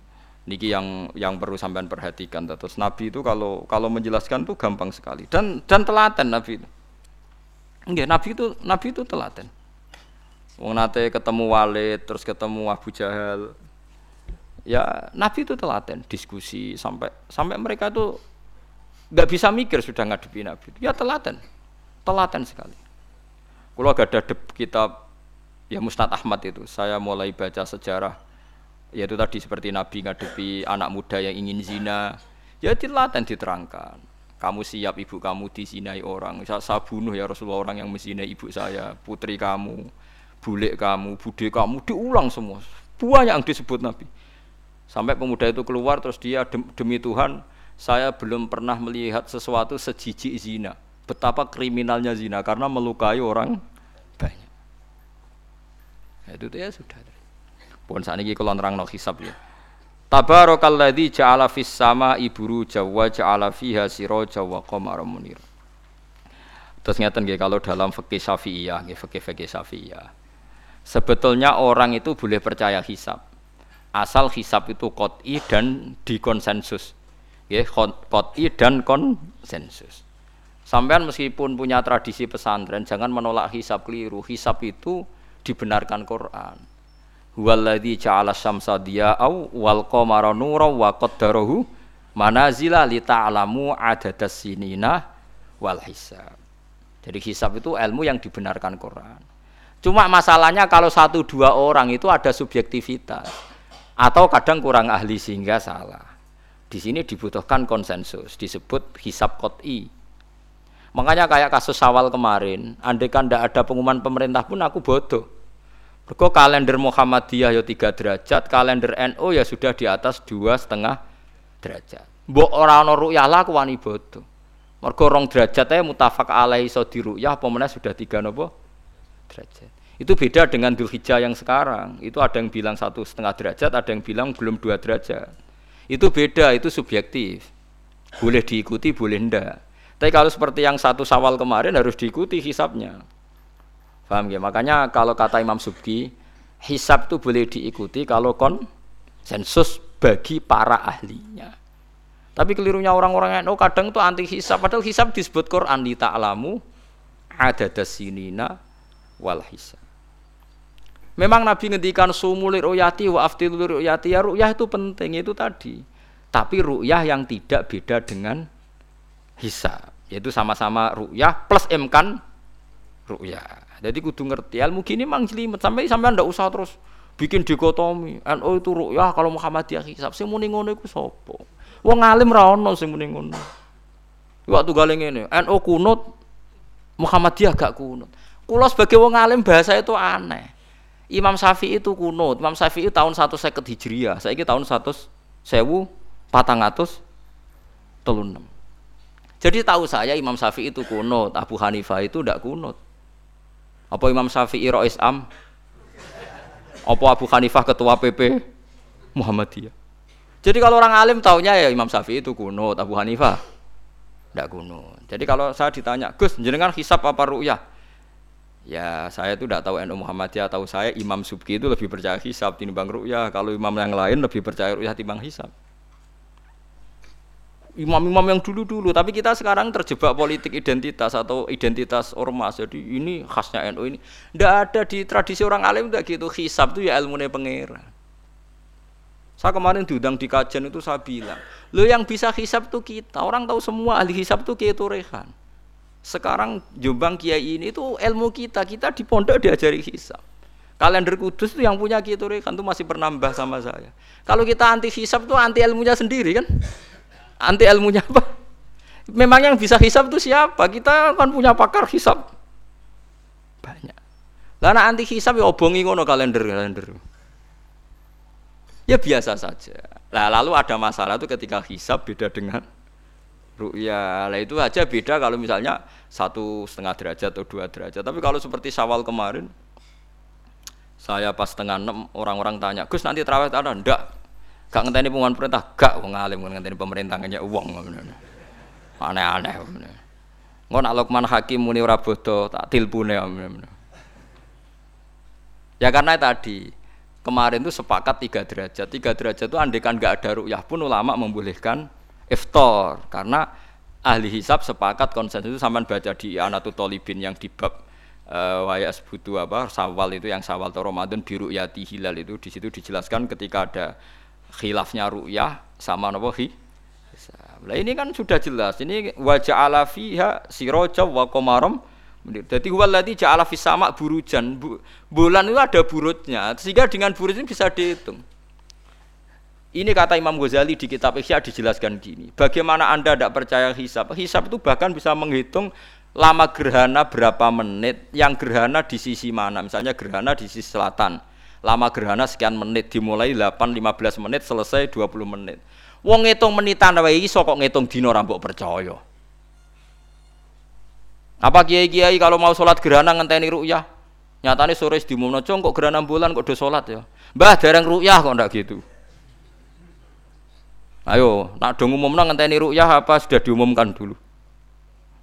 niki yang yang perlu sampean perhatikan. Terus Nabi itu kalau kalau menjelaskan tuh gampang sekali dan dan telaten Nabi itu. Enggak, Nabi itu Nabi itu telaten. Wong nate ketemu Walid, terus ketemu Abu Jahal. Ya, Nabi itu telaten, diskusi sampai sampai mereka tuh nggak bisa mikir sudah ngadepi Nabi. Ya telaten. Telaten sekali. Kalau gak ada kitab ya Mustad Ahmad itu, saya mulai baca sejarah yaitu tadi seperti Nabi ngadepi anak muda yang ingin zina, ya dan diterangkan. Kamu siap ibu kamu dizinai orang, saya, saya bunuh ya Rasulullah orang yang menzinai ibu saya, putri kamu, bule kamu, bude kamu, diulang semua. Banyak yang disebut Nabi. Sampai pemuda itu keluar terus dia demi Tuhan, saya belum pernah melihat sesuatu sejijik zina betapa kriminalnya zina karena melukai orang itu ya sudah. Pun saat ini kalau nerang no hisab ya. Tabarakalladzi ja'ala fis sama iburu jawa ja'ala fiha siraja wa qamara munir. Terus ngeten nggih kalau dalam fikih Syafi'iyah nggih fikih-fikih Syafi'iyah. Sebetulnya orang itu boleh percaya hisab. Asal hisab itu qot'i dan dikonsensus. Nggih, qot'i dan konsensus. Sampean meskipun punya tradisi pesantren, jangan menolak hisab keliru. Hisab itu dibenarkan Quran. Huwallazi ja'ala syamsa diya'au wal qamara wa qaddarahu manazila li adadas sinina wal hisab. Jadi hisab itu ilmu yang dibenarkan Quran. Cuma masalahnya kalau satu dua orang itu ada subjektivitas atau kadang kurang ahli sehingga salah. Di sini dibutuhkan konsensus, disebut hisab kot'i. Makanya kayak kasus awal kemarin, andai kan tidak ada pengumuman pemerintah pun aku bodoh. Mergo kalender Muhammadiyah ya tiga derajat, kalender NU ya sudah di atas dua setengah derajat. Mbok ora ana ru'yah lah aku wani bodoh. Mergo rong derajat ae mutafak alaihi iso diruyah apa sudah tiga nopo derajat. Itu beda dengan Dzulhijjah yang sekarang. Itu ada yang bilang satu setengah derajat, ada yang bilang belum dua derajat. Itu beda, itu subjektif. Boleh diikuti, boleh ndak. Tapi kalau seperti yang satu sawal kemarin harus diikuti hisapnya. Paham ya? Makanya kalau kata Imam Subki, hisap itu boleh diikuti kalau konsensus bagi para ahlinya. Tapi kelirunya orang-orang yang oh, kadang itu anti hisab. Padahal hisab disebut Quran di ta'lamu ada dasinina wal hisab. Memang Nabi ngendikan sumulir ruyati wa aftilur ruyati ya ruyah itu penting itu tadi. Tapi ruyah yang tidak beda dengan hisab, yaitu sama-sama ruyah plus emkan ruyah. Jadi kudu ngerti ilmu gini mang jelimet sampai sampai ndak usah terus bikin dikotomi. NU itu ruyah kalau Muhammadiyah hisab sing muni ngono iku sapa? Wong alim ra ono sing muni ngono. Waktu gale ngene, NU kunut Muhammadiyah gak kunut. Kulo sebagai wong alim bahasa itu aneh. Imam Syafi'i itu kunut. Imam Syafi'i tahun 150 Hijriah. Saiki tahun 100 sewu patang atus telunam. Jadi tahu saya Imam Syafi'i itu kunut, Abu Hanifah itu tidak kunut. Apa Imam Syafi'i Rois Am? Apa Abu Hanifah ketua PP Muhammadiyah? Jadi kalau orang alim taunya ya Imam Syafi'i itu kuno, Abu Hanifah tidak kuno. Jadi kalau saya ditanya, Gus, jenengan hisap apa ru'yah? Ya saya itu tidak tahu NU Muhammadiyah, tahu saya Imam Subki itu lebih percaya hisap timbang ru'yah. Kalau imam yang lain lebih percaya ru'yah timbang hisap. Imam-imam yang dulu-dulu, tapi kita sekarang terjebak politik identitas atau identitas ormas. Jadi ini khasnya NU ini. Tidak ada di tradisi orang alim tidak gitu. Hisap itu ya ilmu pangeran. Saya kemarin diundang di kajian itu saya bilang, lo yang bisa hisap tuh kita. Orang tahu semua ahli hisap tuh Turehan. Sekarang Jombang Kiai ini itu ilmu kita. Kita di pondok diajari hisap. Kalender kudus itu yang punya Kiai Turehan tuh masih pernambah sama saya. Kalau kita anti hisap tuh anti ilmunya sendiri kan? Anti ilmunya apa? Memang yang bisa hisap itu siapa? Kita kan punya pakar hisap banyak. Karena anti hisap ya obongi ngono kalender kalender. Ya biasa saja. Nah, lalu ada masalah itu ketika hisab beda dengan ru'ya. Lah itu aja beda kalau misalnya satu setengah derajat atau dua derajat. Tapi kalau seperti sawal kemarin, saya pas setengah enam orang-orang tanya, Gus nanti terawih ada? Enggak. Gak ngenteni pengumuman perintah, gak wong alim ngenteni pemerintah ngenya uang. Aneh-aneh. Ngon nak Lukman Hakim muni ora bodoh, tak tilpune. Ya karena tadi kemarin itu sepakat tiga derajat. Tiga derajat itu andekan nggak ada rukyah pun ulama membolehkan iftar karena ahli hisab sepakat konsensus itu sama baca di Anatu Tolibin yang di bab uh, wayas butuh apa sawal itu yang sawal atau Ramadan biru yati hilal itu di situ dijelaskan ketika ada khilafnya rukyah sama nopo hi Nah ini kan sudah jelas. Ini wajah ala fiha siroja wa komarom jadi waladhi ja'ala sama burujan. bulan itu ada burutnya, sehingga dengan burut ini bisa dihitung. Ini kata Imam Ghazali di kitab Ihya dijelaskan gini. Bagaimana Anda tidak percaya hisab? Hisab itu bahkan bisa menghitung lama gerhana berapa menit, yang gerhana di sisi mana. Misalnya gerhana di sisi selatan. Lama gerhana sekian menit, dimulai 8-15 menit, selesai 20 menit. Wong ngitung menitan wae iso kok ngitung dino rambut percaya. Apa kiai-kiai kalau mau sholat gerhana ngenteni ru'yah? Nyatanya sore di diumumno kok gerhana bulan kok do sholat ya. Mbah dereng ru'yah kok ndak gitu. Ayo, nak do ngumumno ngenteni ru'yah apa sudah diumumkan dulu?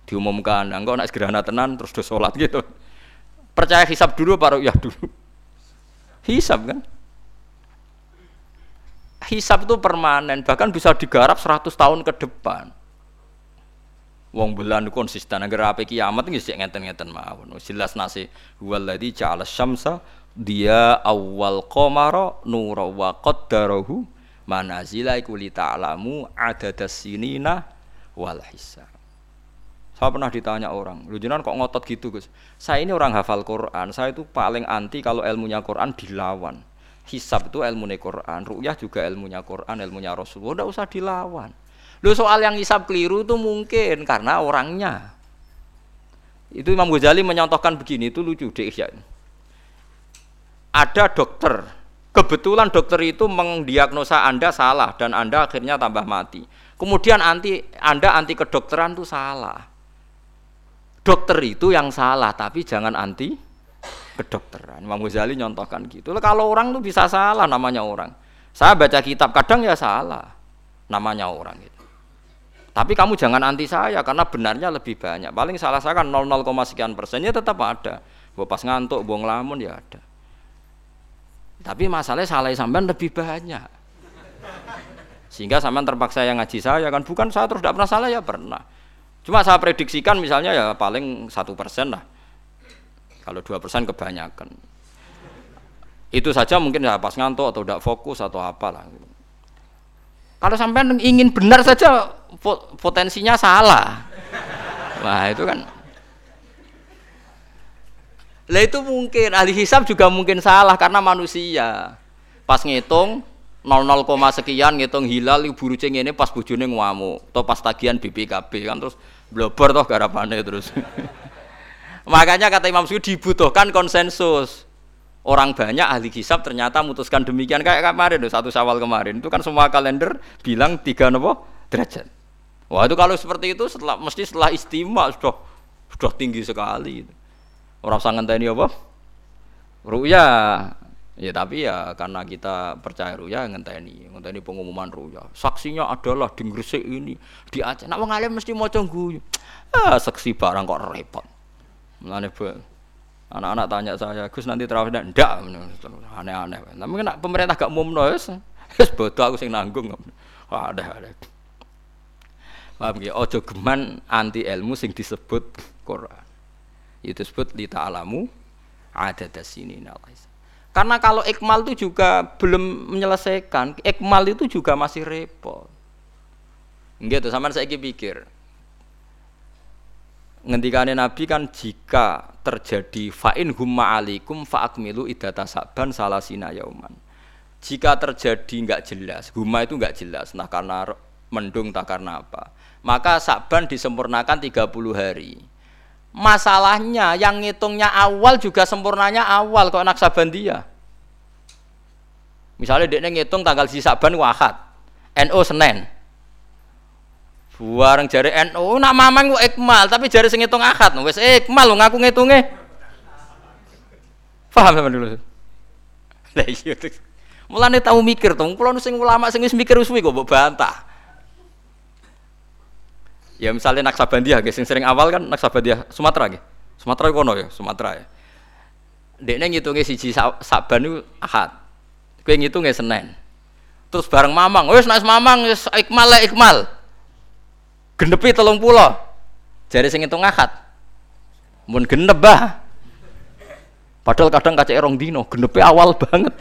Diumumkan. Engko nak gerhana tenan terus do sholat gitu. Percaya hisab dulu apa ru'yah dulu? Hisab kan? Hisab itu permanen, bahkan bisa digarap 100 tahun ke depan. Wong bulan konsisten agar apa kiamat nggih sik ngeten-ngeten mawon. Jelas nasi waladhi ja'ala syamsa dia awal qamara nura wa qaddarahu manazila iku li ta'lamu adadas sinina wal hisab. Saya pernah ditanya orang, lu jenengan kok ngotot gitu Gus? Saya ini orang hafal Quran, saya itu paling anti kalau ilmunya Quran dilawan. Hisab itu ilmu Quran, ru'yah juga ilmunya Quran, ilmunya Rasulullah, udah usah dilawan. Lu soal yang hisab keliru itu mungkin karena orangnya. Itu Imam Ghazali menyontohkan begini, itu lucu deh ya. Ada dokter, kebetulan dokter itu mendiagnosa Anda salah dan Anda akhirnya tambah mati. Kemudian anti Anda anti kedokteran itu salah dokter itu yang salah tapi jangan anti kedokteran. Imam Ghazali nyontohkan gitu. Kalau orang tuh bisa salah namanya orang. Saya baca kitab kadang ya salah namanya orang itu tapi kamu jangan anti saya karena benarnya lebih banyak. Paling salah saya kan 0, sekian persennya tetap ada. Gue pas ngantuk buang lamun ya ada. Tapi masalahnya salah sampean lebih banyak. Sehingga sampean terpaksa yang ngaji saya kan. Bukan saya terus tidak pernah salah ya pernah Cuma saya prediksikan misalnya ya paling satu persen lah. Kalau dua persen kebanyakan. Itu saja mungkin ya pas ngantuk atau tidak fokus atau apalah. Kalau sampai ingin benar saja potensinya salah. Wah itu kan. Lah itu mungkin ahli hisab juga mungkin salah karena manusia. Pas ngitung 00, sekian ngitung hilal buru ceng ini pas bujune ngamuk atau pas tagihan BPKB kan terus blobor toh garapane terus. Makanya kata Imam Suyuti dibutuhkan konsensus. Orang banyak ahli hisab ternyata memutuskan demikian kayak kemarin satu Syawal kemarin itu kan semua kalender bilang tiga nopo derajat. Wah itu kalau seperti itu setelah mesti setelah istimewa sudah sudah tinggi sekali. Orang sangat ini apa? Ruya Ya tapi ya karena kita percaya ruya ngenteni, ngenteni pengumuman ruya. Saksinya adalah di Gresik ini, di Aceh. Nak wong alim mesti maca guyu. Ah, saksi barang kok repot. Mulane anak-anak tanya saya, Gus nanti terawih ndak? Aneh-aneh. Tapi kena pemerintah gak umumno wis. Wis bodoh aku sing nanggung. Ada ada. Paham ya? Ojo geman anti ilmu sing disebut Quran. Itu disebut li ta'alamu ada sini nalais. Karena kalau ikmal itu juga belum menyelesaikan, ikmal itu juga masih repot. Gitu, sama saya pikir. Ngendikane Nabi kan jika terjadi fa'in humma alikum fa'akmilu idata saban salasina yauman. Jika terjadi nggak jelas, humma itu nggak jelas, nah karena mendung tak karena apa. Maka saban disempurnakan 30 hari Masalahnya yang ngitungnya awal juga sempurnanya awal kok naksabandia. Misalnya dia ngitung tanggal si Saban wahad, NO Senin. Buareng jari NO nak mamang ku ikmal tapi jari sing ngitung akad wis ikmal lu ngaku ngitunge. Paham sama dulu. Lah iya. Mulane tahu mikir tuh, kula sing ulama sing mikir wis kok bantah. Ya misalnya Naksabandia, guys, yang sering awal kan Naksabandia Sumatera, guys. Sumatera kono ya, Sumatera ya. Dekne ngitungnya siji Saban itu Ahad. Kowe ngitungnya Senin. Terus bareng Mamang, wis nek Mamang wis ikmal lah ikmal. Genepi telung pulau. Jadi sing ngitung Ahad. Mun genep bah. Padahal kadang kaca erong dino, genepi awal banget.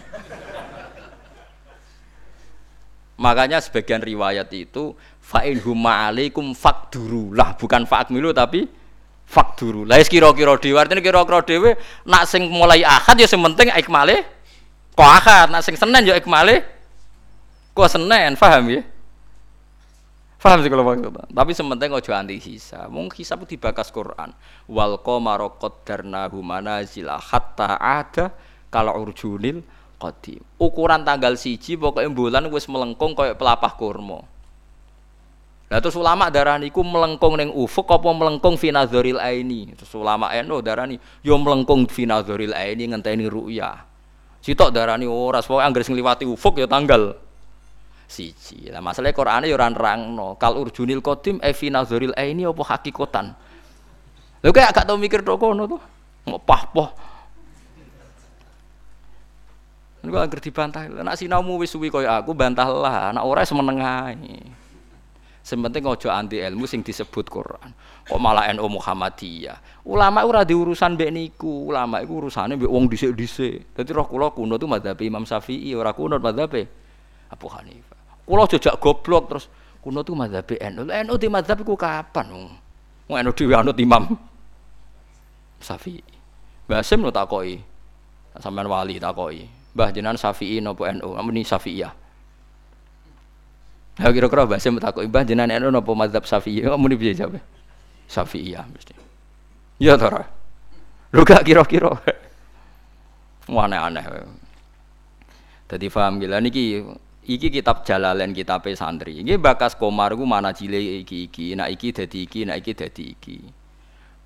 Makanya sebagian riwayat itu fa'in huma alaikum fakduru. Lah bukan fa'akmilu tapi fakduru. Lah kira-kira dewa artinya kira-kira dewa nak sing mulai akad ya sing penting ikmale kok akad. Nak sing senen ya ikmale kok senen. Paham ya? Paham sih kalau maksud tapi sementing ojo anti hisab. Mung hisab dibakas Quran. Wal qamara qaddarnahu manazila hatta ada kalau urjunil qadim. Ukuran tanggal siji pokoknya bulan wis melengkung kayak pelapah kurma Lah terus ulama darani iku melengkung ning ufuk apa melengkung fi nazaril aini. Terus ulama eno darani yo melengkung fi nazaril aini ngenteni ru'ya. Sitok darani ora pokoke anggere sing liwati ufuk ya tanggal siji. Lah masalah Qur'ane yo ora nerangno. Kal urjunil qadim e fi nazaril aini apa hakikatan. Lho kayak gak tau mikir tok kono tuh. Ngopah-poh. Niku anggere dibantah. Nek sinaumu wis suwi koyo aku bantahlah, nek ora semeneng ae. Sementing ojo anti ilmu sing disebut Quran. Kok malah NU Muhammadiyah. Ulama ora di urusan niku. Ulama iku urusane mbek wong dhisik-dhisik. Dadi roh kula kuno tu madzhab Imam Syafi'i, ora kuno madzhab Abu Hanifah. Kula jejak goblok terus kuno tu madzhab NU. NU di madzhab iku kapan? Wong NU dhewe anut Imam Syafi'i. Mbah Sim lo takoki. Sampean wali takoki. Mbah jenengan Syafi'i napa NU? Amun Syafi'iyah. Ya kira-kira Mbah Sim takoki, Mbah jenengan NU napa mazhab Syafi'i? Amun piye jawab? Syafi'iyah mesti. Ya ta Lu gak kira-kira. Aneh-aneh. Jadi paham gila niki iki kitab Jalalain kitab santri. Iki bakas komar ku mana cile iki iki, nak iki dadi iki, nak iki dadi iki.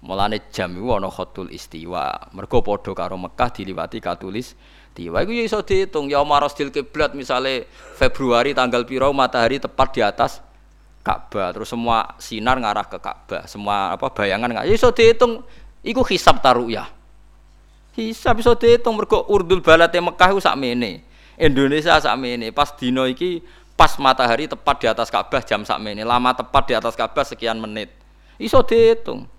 Mulane jam iku ana khatul istiwa. Mergo padha karo Mekah diliwati katulis tiwa. Iku ya iso diitung ya marastil kiblat misale Februari tanggal piro matahari tepat di atas Ka'bah. Terus semua sinar ngarah ke Ka'bah. Semua apa bayangan nggak ya iso diitung iku hisab taruyah. Hisab iso diitung mergo urdul balate Mekah iku sakmene. Indonesia sakmene. Pas dino iki pas matahari tepat di atas Ka'bah jam sakmene. Lama tepat di atas Ka'bah sekian menit. Iso diitung.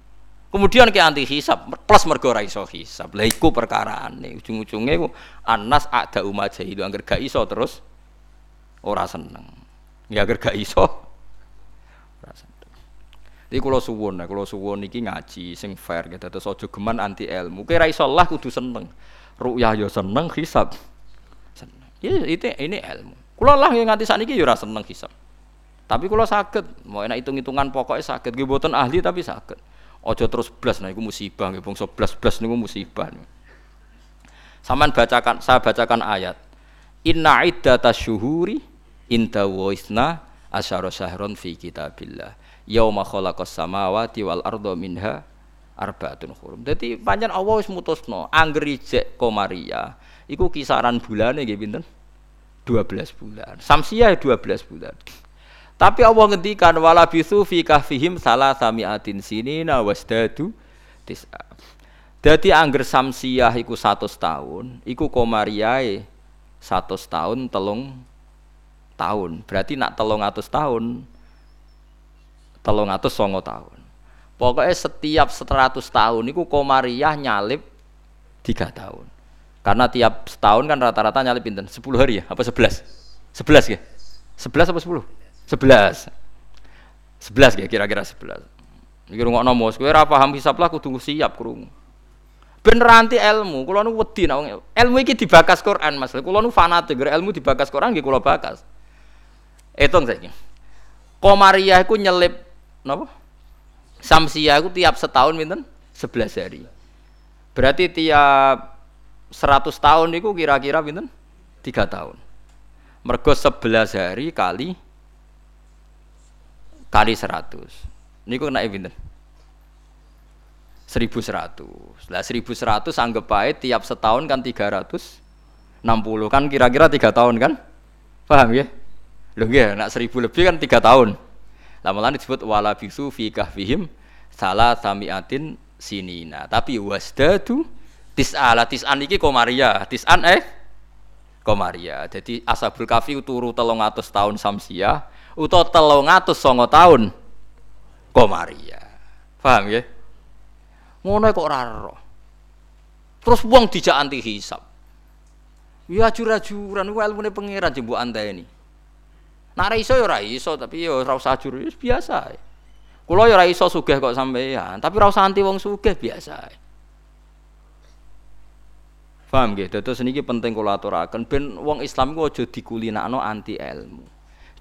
Kemudian ke anti hisab plus mergo ra iso hisab. Iku perkarane. Ujung-ujunge ku anas ada umat jahilu angger gak iso terus ora seneng. Ya angger gak iso ora seneng. Iki kula suwun, kula suwun iki ngaji sing fair gitu. Terus aja geman anti ilmu. Kira iso lah kudu seneng. Ru'yah ya seneng, hisab seneng. Ya itu ini ilmu. Kula lah yang nganti sakniki ya ora seneng hisab. Tapi kula saged, mau enak hitung-hitungan pokoknya saged. Nggih ahli tapi saged. Ojo terus blas nah iku musibah nggih bangsa blas-blas niku musibah. Saman bacakan saya bacakan ayat. Inna iddata syuhuri inda wa isna asyara syahron fi kitabillah. Yauma khalaqas samawati wal arda minha arbaatun hurum. Dadi pancen Allah wis mutusno angger ijek komaria iku kisaran bulane nggih pinten? 12 bulan. Samsiah 12 bulan. Tapi Allah ngendikan wala bisu fi kahfihim salah samiatin sinina wasdadu tis'a. Dadi angger samsiah iku 100 tahun, iku komariae 100 tahun telung tahun. Berarti nak telung atus tahun telung atus songo tahun. Pokoknya setiap 100 tahun iku komariah nyalip tiga tahun. Karena tiap setahun kan rata-rata nyalip pinten? 10 hari ya? Apa 11? 11 ya? 11 apa 10? Sebelas. Sebelas ya kira-kira sebelas. Iki rungokno mos, kowe ora paham hisab lah kudu siap krungu. Ben ranti ilmu, kula nu wedi nek ilmu iki dibakas Quran Mas. Kula nu fanatik ilmu dibakas Quran nggih kula bakas. Hitung saiki. Komariah iku nyelip napa? Samsiah iku tiap setahun pinten? 11 hari. Berarti tiap 100 tahun niku kira-kira pinten? 3 tahun. Mergo 11 hari kali kali 100 niku kena pinten? 1100 lah 1100 anggap baik tiap setahun kan 360 kan kira-kira tiga tahun kan? Paham ya lho nggih nak 1000 lebih kan tiga tahun. Lah malah disebut wala bisu fi kahfihim salah samiatin sinina. Tapi wasdadu tis'ala. Tis'an iki komaria tis'an eh? Komaria jadi asabul kafi turu telung atus tahun samsiah utawa telung atus songo tahun komaria paham ya ngono kok raro terus buang dijak anti hisap ya ajur-ajuran itu ilmu pangeran jembu anda ini nak iso ya iso tapi ya ora usah ajur biasa ya. Kulo ya iso sugih kok sampeyan, tapi ora usah anti wong sugih biasa. Paham nggih? Dados niki penting kula aturaken ben wong Islam iku aja dikulinakno anti ilmu.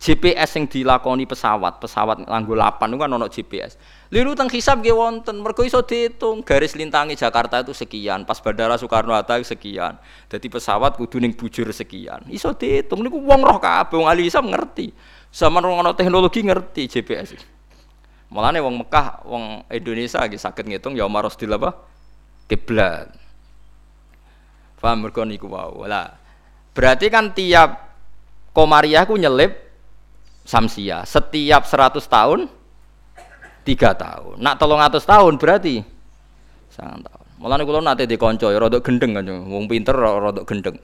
GPS yang dilakoni pesawat, pesawat nganggo lapan itu kan ono GPS. Liru teng hisab nggih wonten, mergo iso dihitung garis lintangi Jakarta itu sekian, pas Bandara Soekarno Hatta sekian. Jadi pesawat kudu ning bujur sekian. Iso dihitung niku wong roh kabeh wong ahli hisab ngerti. Sama ono teknologi ngerti GPS. Mulane wong Mekah, wong Indonesia nggih saged ngitung ya di apa? Kiblat. Paham mergo niku wae. Lah, berarti kan tiap komariah ku nyelip samsia. Setiap 100 tahun tiga tahun. Nak tolong atas tahun berarti? Sangat tahun. Malah kalau nanti di konco ya rodok gendeng kan wong pinter rodok gendeng.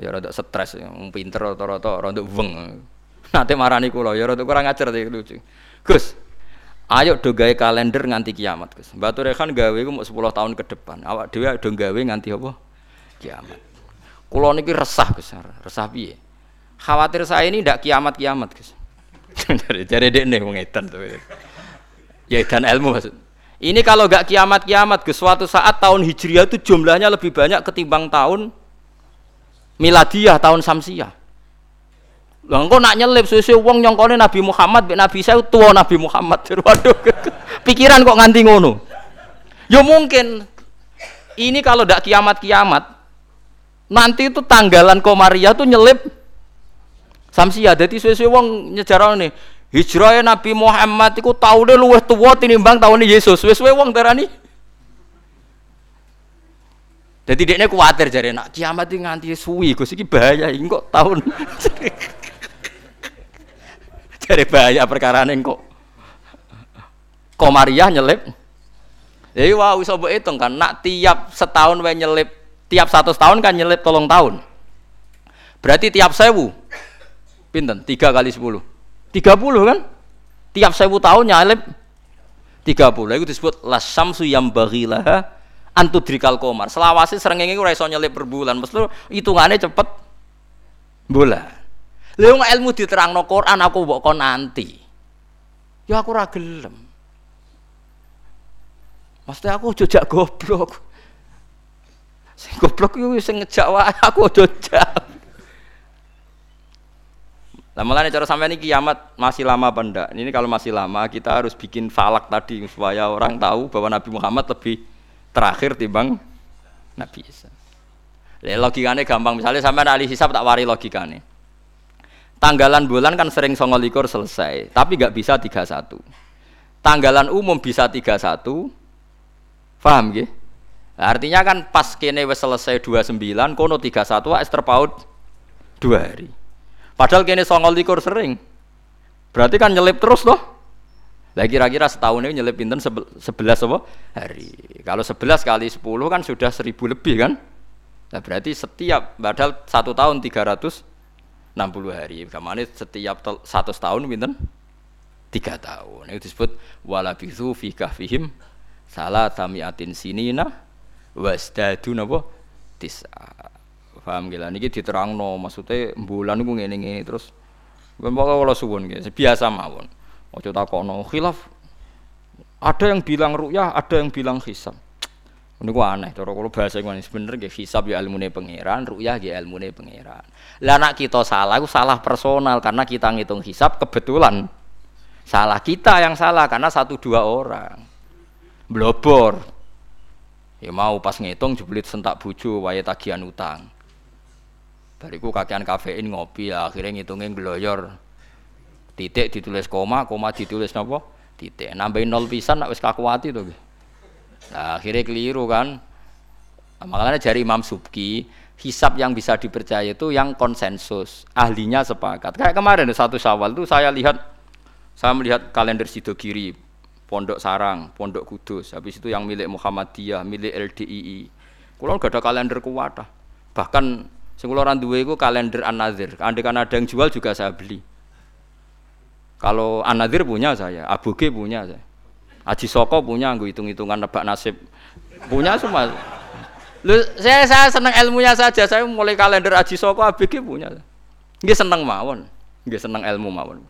Ya rodok stres wong pinter atau rodok weng. Nanti marani kulo ya rodok kurang ajar tadi lucu. Gus ayo do gawe kalender nganti kiamat Gus. Batu Rekan gawe ku mau 10 tahun ke depan. Awak dhewe do gawe nganti apa? Kiamat. Kulo niki resah Gus. Resah piye? Khawatir saya ini ndak kiamat-kiamat Gus Dari cari dek nih tuh. Ya dan ilmu maksud. Ini kalau gak kiamat-kiamat ke suatu saat tahun Hijriah itu jumlahnya lebih banyak ketimbang tahun miladiah tahun Samsiah. Lah engko nak nyelip suwe wong nyongkone Nabi Muhammad mek Nabi saya tua Nabi Muhammad. Waduh. Pikiran kok nganti ngono. Ya mungkin ini kalau ndak kiamat-kiamat nanti itu tanggalan Komariah tuh nyelip Samsia. Jadi suwe-suwe wong nih hijrah Nabi Muhammad itu tahunnya luwih tua tinimbang tahun Yesus. Suwe-suwe wong darani. Jadi dia kuatir jadi nak kiamat ini nganti suwi, gus ini bahaya, ini kok tahun. Dari bahaya perkara ini kok. Komariah nyelip. Jadi wah bisa buat hitung kan, nak tiap setahun wae nyelip, tiap satu tahun kan nyelip tolong tahun. Berarti tiap sewu, pinten? Tiga kali sepuluh, tiga puluh kan? Tiap sewu tahun tiga puluh. Itu disebut lasam yang bagilah antudrikal komar. Selawasi serengenge ora iso nyelip per bulan. Mesti hitungannya cepet bulan. Lha ilmu diterangno Quran aku mbok kon nanti. Ya aku ora gelem. Mesti aku jejak goblok. Sing goblok iku sing ngejak wae aku jejak. Lah mulane cara sampean ini kiamat masih lama apa ndak? Ini kalau masih lama kita harus bikin falak tadi supaya orang tahu bahwa Nabi Muhammad lebih terakhir timbang Nabi Isa. logikanya gampang misalnya sampai ahli hisab tak wari logikanya Tanggalan bulan kan sering songo likur selesai, tapi nggak bisa 31. Tanggalan umum bisa 31. Paham gak? artinya kan pas kene wis selesai 29, kono 31 wis terpaut 2 hari. Padahal kene songo likur sering. Berarti kan nyelip terus loh. Lah kira-kira setahun ini nyelip pinten 11 apa? hari. Kalau 11 kali 10 kan sudah 1000 lebih kan? Nah, berarti setiap padahal satu tahun 300 60 hari. Kamane setiap satu tahun pinten? Tiga tahun. Itu disebut walabithu fi kahfihim salah tamiatin sinina wasdadu napa tisa. Paham gila niki diterangno maksudnya bulan niku ngene-ngene terus Bapak kalau suwun gitu, biasa mawon. Ojo takono khilaf. Ada yang bilang ru'yah, ada yang bilang hisab. Ini gua aneh, cara kalau bahasa gua sebener gak hisab ya ilmu pangeran, ru'yah ya ilmu pangeran. Lah nak kita salah, itu salah personal karena kita ngitung hisab kebetulan salah kita yang salah karena satu dua orang blobor. Ya mau pas ngitung jeblit sentak buju, waya tagihan utang. Bariku kakean kafein ngopi ya, akhirnya ngitungin gloyor. Titik ditulis koma, koma ditulis nopo? Titik. Nambahin nol pisan nak wis kakuati tuh. Nah, akhirnya keliru kan. Nah, makanya dari Imam Subki, hisap yang bisa dipercaya itu yang konsensus, ahlinya sepakat. Kayak kemarin satu Syawal itu saya lihat saya melihat kalender Sidogiri, Pondok Sarang, Pondok Kudus, habis itu yang milik Muhammadiyah, milik LDII. Kulo gak ada kalender kuat. Bahkan sing kula dua itu kalender An-Nazir. Andai kan ada yang jual juga saya beli. Kalau An-Nazir punya saya, Abu G punya saya. Aji Soko punya gue hitung-hitungan nebak nasib. Punya semua. Lu saya saya senang ilmunya saja. Saya mulai kalender Aji Soko ABG punya. Nggih seneng mawon. Nggih seneng ilmu mawon.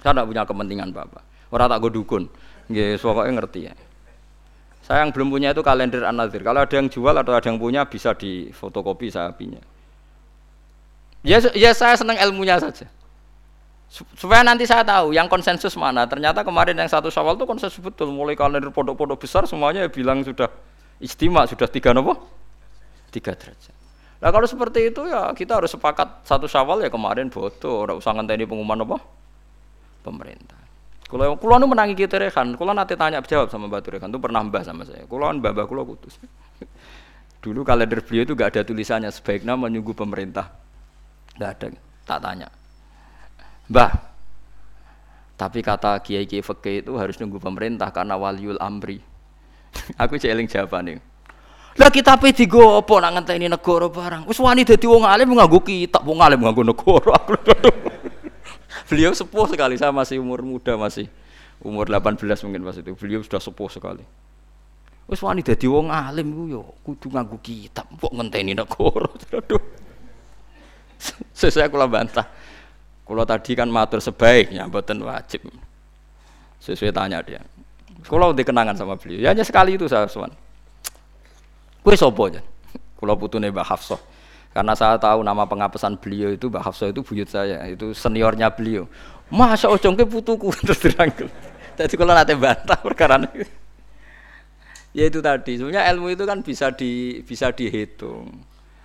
Saya tidak punya kepentingan Bapak. Orang tak gue dukun. Nggih pokoknya ngerti ya. Saya yang belum punya itu kalender An-Nazir. Kalau ada yang jual atau ada yang punya bisa di fotokopi saya punya. Ya, ya saya senang ilmunya saja supaya nanti saya tahu yang konsensus mana. Ternyata kemarin yang satu Syawal itu konsensus betul. Mulai kalender pondok-pondok besar semuanya bilang sudah istimewa, sudah tiga nopo, tiga derajat. Nah kalau seperti itu ya kita harus sepakat satu Syawal ya kemarin bodoh, ora usah ngenteni pengumuman apa pemerintah. Kalau kulo nu menangi kita rekan, kulo nanti tanya jawab sama Batu Rekan itu pernah mbah sama saya. Kulo kan mbah kulo kutus. Dulu kalender beliau itu gak ada tulisannya sebaiknya menunggu pemerintah. Gak ada, tak tanya. Mbah, tapi kata kiai kiai fakih itu harus nunggu pemerintah karena waliul amri. Aku jeling jawaban Lah kita pe digo apa nak ngenteni negara barang. Wis wani dadi wong alim nganggo kitab, wong alim nganggo negara. Beliau sepuh sekali, saya masih umur muda masih umur 18 mungkin pas itu. Beliau sudah sepuh sekali. Wis wani dadi wong alim ku yo kudu nganggo kitab, kok ngenteni negara. Saya kula bantah. Kalau tadi kan matur sebaiknya, buatan wajib. Sesuai tanya dia. Kalau udah kenangan sama beliau, ya hanya sekali itu saya Usman. Kue sopo aja. Kalau putune Mbak Hafsah. Karena saya tahu nama pengapesan beliau itu Mbak Hafsah itu buyut saya, itu seniornya beliau. Masa ojongke putuku terus dirangkul. Jadi kalau nanti bantah perkara ini. Ya itu tadi, sebenarnya ilmu itu kan bisa di bisa dihitung.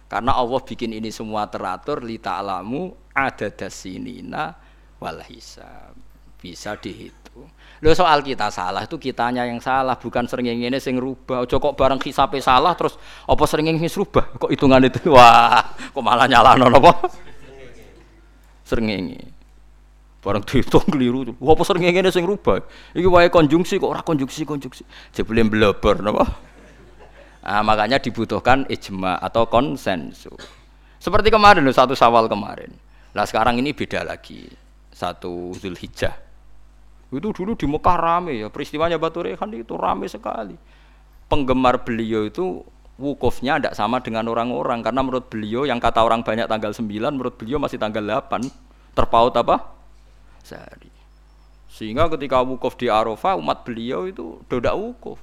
Karena Allah bikin ini semua teratur li ta'lamu ada dasinina wal hisab. Bisa dihitung. Lo soal kita salah itu kitanya yang salah, bukan sering ini sing rubah. Ojo kok bareng hisabe salah terus apa sering ini rubah? Kok hitungan itu wah, kok malah nyalano apa? Sering ini. Barang dihitung keliru. Wah, apa sering ngene sing rubah? Iki wae konjungsi kok ora konjungsi konjungsi. Jebule bleber napa? Nah, makanya dibutuhkan ijma atau konsensus. Seperti kemarin satu sawal kemarin. Nah sekarang ini beda lagi. Satu Zulhijjah. Itu dulu di Mekah rame ya. Peristiwanya Batu Rehan itu rame sekali. Penggemar beliau itu wukufnya tidak sama dengan orang-orang. Karena menurut beliau yang kata orang banyak tanggal 9, menurut beliau masih tanggal 8. Terpaut apa? sehari. Sehingga ketika wukuf di Arafah umat beliau itu dodak wukuf.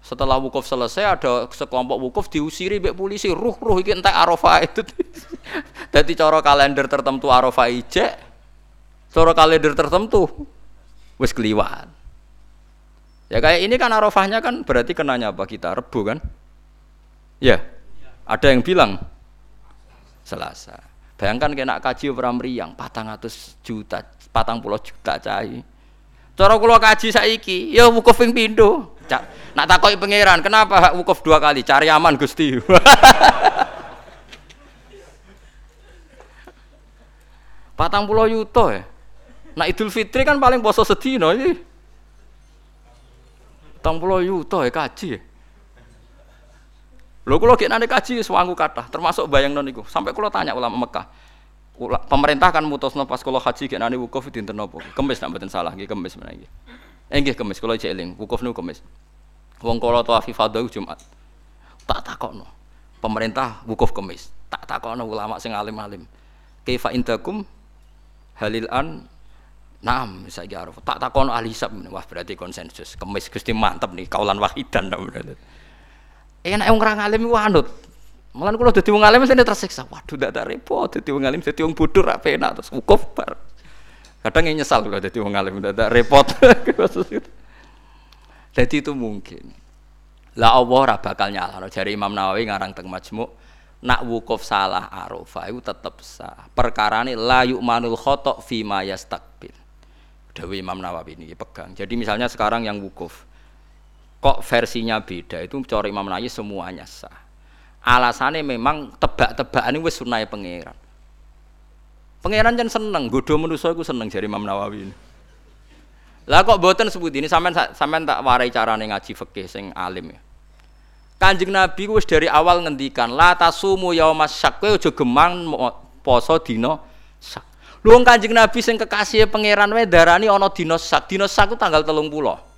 Setelah wukuf selesai ada sekelompok wukuf diusiri mbek polisi, ruh-ruh iki entek Arafah itu. Jadi cara kalender tertentu Arafah ijek, cara kalender tertentu wis keliwat. Ya kayak ini kan Arafahnya kan berarti kenanya apa kita Rebu kan? Ya. Ada yang bilang Selasa. Bayangkan kena kaji orang meriang, patang atus juta, patang puluh juta cai. Cara kula kaji saiki, ya wukuf ping pindho. Nak takoki pangeran, kenapa hak wukuf dua kali? Cari aman Gusti. patang puluh yuto ya. Nak Idul Fitri kan paling poso sedino iki. Patang puluh yuto ya kaji. Lho kula gek nane kaji sewangu kathah, termasuk bayang non iku. Sampai kula tanya ulama Mekah. Pemerintah kan mutusno pas kula haji gek nane wukuf dinten napa? Kemis nak mboten salah nggih kemis menawi. Eh nggih kemis kula cek eling, wukuf niku kemis. Wong kala tawaf ifadah Jumat. Tak takokno. Pemerintah wukuf kemis. Tak takokno ulama sing alim-alim. Kaifa indakum halil an Naam, saiki arep. Tak takon ahli hisab. Wah, berarti konsensus. Kemis Gusti mantep nih kaulan wahidan. enak wong ora ngalim iku anut. Malah kula dadi wong alim sene tersiksa. Waduh ndak repot dadi wong alim dadi wong bodoh ra penak terus wukuf. Kadang yang nyesal kalau dadi wong alim tak repot. Jadi itu mungkin. Lah Allah ora bakal nyalahno jari Imam Nawawi ngarang teng Majmu' nak wukuf salah Arafah itu tetap sah. Perkara la yu'manul khotok fi ma yastakbil. Dewi Imam Nawawi ini pegang. Jadi misalnya sekarang yang wukuf kok versinya beda itu cara Imam Nawawi semuanya sah alasannya memang tebak-tebakan ini wis sunai pangeran pangeran kan seneng godo manusia itu seneng jadi Imam Nawawi ini. Lah kok boten sebut ini sampean sampean tak warai carane ngaji fikih sing alim ya. Kanjeng Nabi wis dari awal ngendikan la tasumu yaumas syak kowe aja gemang poso dina sak. Lu Kanjeng Nabi sing kekasih pangeran wae darani ana dina sak. Dina sak ku tanggal 30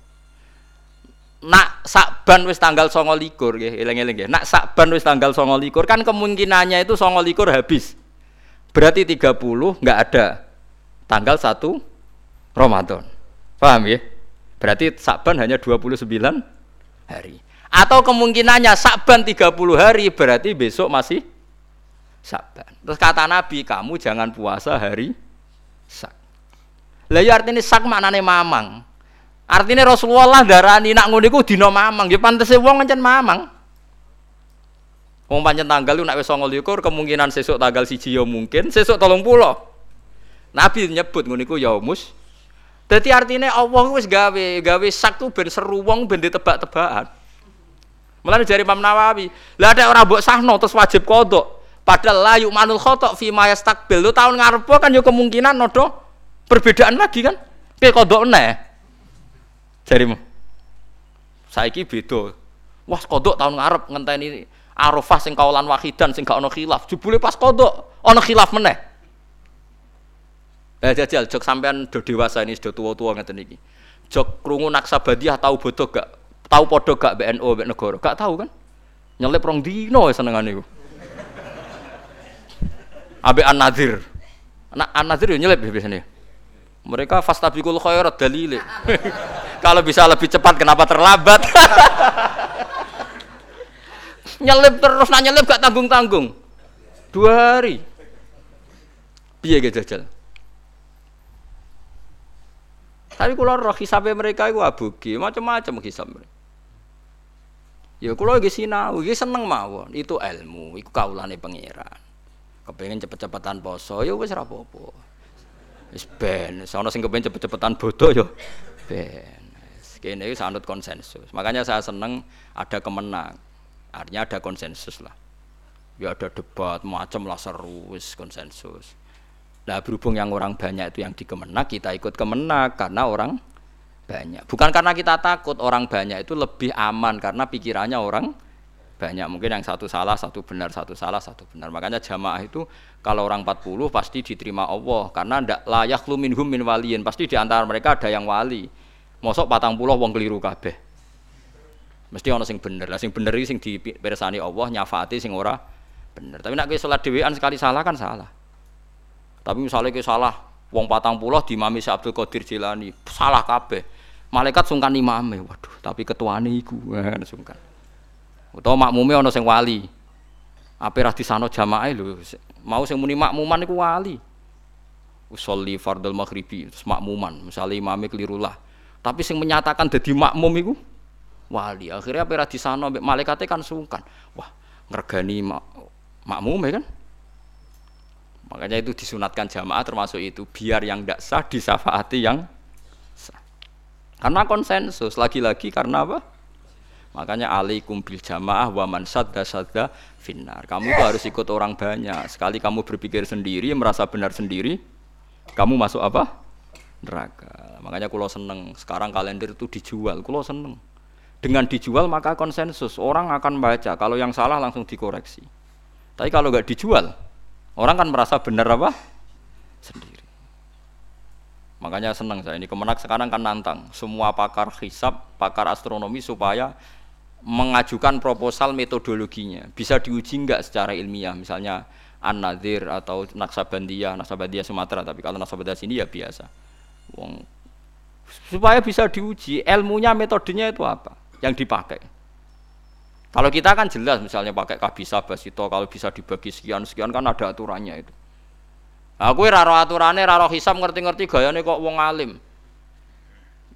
nak sakban wis tanggal songo likur ya eling-eling ya nak sakban wis tanggal songo likur kan kemungkinannya itu songo likur habis berarti 30 nggak ada. Tanggal 1 Ramadan. Paham ya? Berarti sakban hanya 29 hari. Atau kemungkinannya sakban 30 hari berarti besok masih sakban terus kata Nabi kamu jangan puasa hari sak lah ya artinya sak maknanya mamang. Artinya Rasulullah darani nak ngono dina mamang, ya pantese wong ngancen mamang. Wong pancen tanggal lu nak wis 29 kemungkinan sesuk tanggal siji ya mungkin, sesuk 30. Nabi nyebut ngono iku yaumus. Dadi artinya Allah wis gawe, gawe sak tu ben seru wong ben ditebak-tebakan. Mulane jari Imam Nawawi, lah ada orang mbok sahno terus wajib kodok. Padahal la manul khotok fi ma yastakbil. Lu tahun ngarep kan yo kemungkinan nodo perbedaan lagi kan. Kayak kodok neh. Jarimu. Saiki beda. Wah, kodok tahun ngarep ngenteni Arafah sing kaulan wahidan sing gak ono khilaf. Jebule pas kodok ono khilaf meneh. Eh jajal jok sampean do dewasa ini sudah tua-tua ngeten iki. Jok krungu naksabadiah tahu bodoh gak? Tahu podo gak BNO mbek negara? Gak tahu kan? Nyelip rong dino senengane iku. Abe An-Nadir. Nah, An-Nadir yo nyelip biasanya. Mereka fastabikul khairat dalile. Kalau bisa lebih cepat kenapa terlambat? nyelip terus nanya nyelip gak tanggung-tanggung. Dua hari. Piye gitu jajal? Tapi kalau roh hisabnya mereka itu abugi, macam-macam hisab mereka. Ya kalau lagi sinau, lagi seneng mawon, itu ilmu, itu kaulane pangeran. Kepengen cepet-cepetan poso, ya wis ora apa-apa. Wis ben, sono sing kepengen cepet-cepetan bodoh ya ben. Kene iki konsensus. Makanya saya seneng ada kemenang. Artinya ada konsensus lah. Ya ada debat macam lah seru konsensus. Nah berhubung yang orang banyak itu yang di kemenak, kita ikut kemenak karena orang banyak. Bukan karena kita takut orang banyak itu lebih aman karena pikirannya orang banyak. Mungkin yang satu salah, satu benar, satu salah, satu benar. Makanya jamaah itu kalau orang 40 pasti diterima Allah karena ndak layak lu minhum min waliin. Pasti di antara mereka ada yang wali. Mosok patang puluh wong keliru kabeh. Mesti ono sing bener. Lah sing bener iki sing dipirsani Allah nyafaati sing ora bener. Tapi nek kowe salat dhewean sekali salah kan salah. Tapi misalnya ke salah, wong patang pulau di mami Abdul Qadir Jilani, salah kabeh. Malaikat sungkan imame, waduh, tapi ketuane iku, eh, sungkan. Utawa makmume ana sing wali. Ape ra disano jamaah lho, mau sing muni makmuman iku wali. Usolli fardul maghribi, terus makmuman, misalnya imame keliru lah. Tapi sing menyatakan jadi makmum iku wali. Akhirnya ape ra disano malaikate kan sungkan. Wah, ngergani mak makmum ya kan? Makanya itu disunatkan jamaah termasuk itu biar yang tidak sah disafaati yang sah. Karena konsensus lagi-lagi karena apa? Makanya alaikum bil jamaah wa man sadda finnar. Kamu itu harus ikut orang banyak. Sekali kamu berpikir sendiri, merasa benar sendiri, kamu masuk apa? Neraka. Makanya kulo seneng. Sekarang kalender itu dijual. Kulo seneng. Dengan dijual maka konsensus. Orang akan baca. Kalau yang salah langsung dikoreksi. Tapi kalau nggak dijual, Orang kan merasa benar apa? Sendiri. Makanya senang saya ini kemenak sekarang kan nantang semua pakar hisab, pakar astronomi supaya mengajukan proposal metodologinya. Bisa diuji enggak secara ilmiah misalnya An-Nadir atau Naksabandia, Naksabandia Sumatera, tapi kalau Naksabandia sini ya biasa. Wong supaya bisa diuji ilmunya metodenya itu apa yang dipakai kalau kita kan jelas misalnya pakai kabisa basito kalau bisa dibagi sekian sekian kan ada aturannya itu. Aku raro aturannya raro hisam ngerti-ngerti gayane kok wong alim.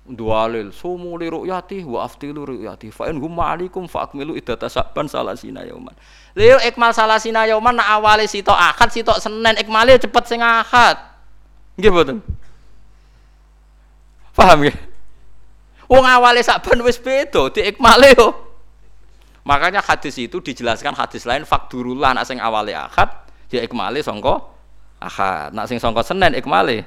Dua alil sumu li ru'yati wa aftilu ru'yati fa in hum alaikum fa akmilu iddata saban salasina yauman. Leo ikmal salasina yauman nak awale sitok akad sitok senen ikmale cepet sing akad. Nggih mboten? Paham nggih? Wong awale saban wis beda di ikmale yo. Makanya hadis itu dijelaskan hadis lain fakdurullah nak sing awale akad ya ikmale songko akad. Nak sing songko Senin ikmale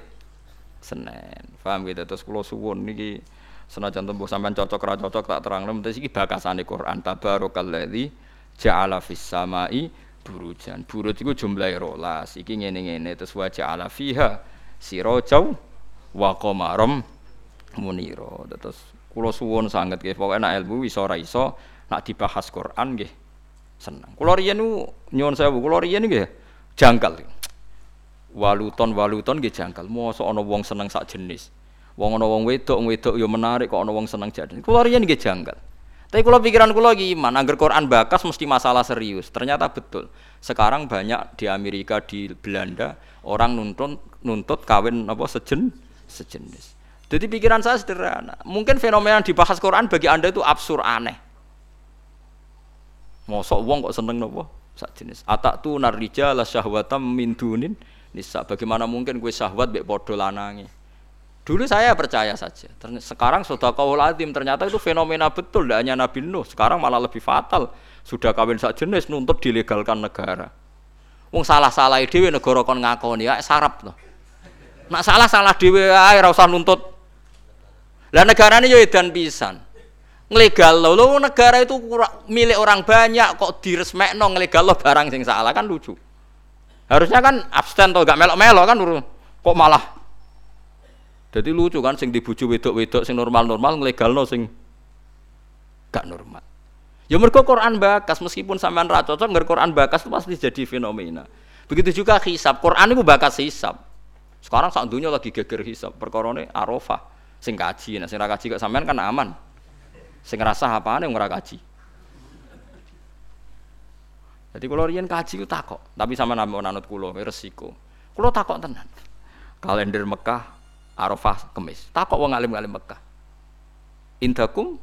Senin. Paham gitu terus kula suwun niki senajan tembuh sampean cocok ra cocok tak terang terus iki bakasane Quran tabarakalladzi ja'ala fis samai burujan. Buruj iku jumlahe rolas. Iki ngene-ngene terus wa ja'ala fiha sirajau wa qamaram munira. Terus kula suwun sanget nggih pokoke nek ilmu iso ora iso nak dibahas Quran nggih seneng. Kula riyen nyuwun sewu, kula riyen nggih janggal. Waluton waluton nggih janggal. Mosok ana wong seneng sak jenis. Wong ana wong wedok, wedok ya menarik kok ana wong seneng jadi. Kula riyen nggih janggal. Tapi kalau pikiran kula lagi iman, angger Quran bakas mesti masalah serius. Ternyata betul. Sekarang banyak di Amerika, di Belanda orang nuntut nuntut kawin apa sejen sejenis. Jadi pikiran saya sederhana. Mungkin fenomena yang dibahas Quran bagi anda itu absurd aneh. Mosok wong kok seneng nopo? Sak jenis. Atak tu narija la syahwatam min dunin nisa. Bagaimana mungkin gue syahwat mbek padha? Dulu saya percaya saja. Sekarang sudah kau latim ternyata itu fenomena betul. Tidak hanya Nabi Nuh. Sekarang malah lebih fatal. Sudah kawin sak jenis nuntut dilegalkan negara. Wong salah-salah dhewe negara kon ngakoni ya sarap loh. Nak salah salah dhewe ae ora usah nuntut. Lah negarane yo edan pisan. Ngelegal lo, lo negara itu milik orang banyak kok diresmekno ngelegal lo barang sing salah? Kan lucu. Harusnya kan abstain atau gak melok-melok kan kok malah? Jadi lucu kan sing dibujuk wedok-wedok sing normal-normal ngelegal lo sing gak normal. Ya mereka Quran bakas meskipun sampean ra cocok nggak Quran bakas itu pasti jadi fenomena. Begitu juga hisab. Quran itu bakas hisab. Sekarang saat dunia lagi geger hisab. Perkorone arafah Sing kaji, nah sing kaji kok sampean kan aman. Sing ngrasa apane wong ora kaji. Jadi kalau riyen kaji ku takok, tapi sama nama nanut kulo resiko. Kulo takok tenan. Kalender Mekah, Arafah, Kemis. Takok wong alim-alim Mekah. Indakum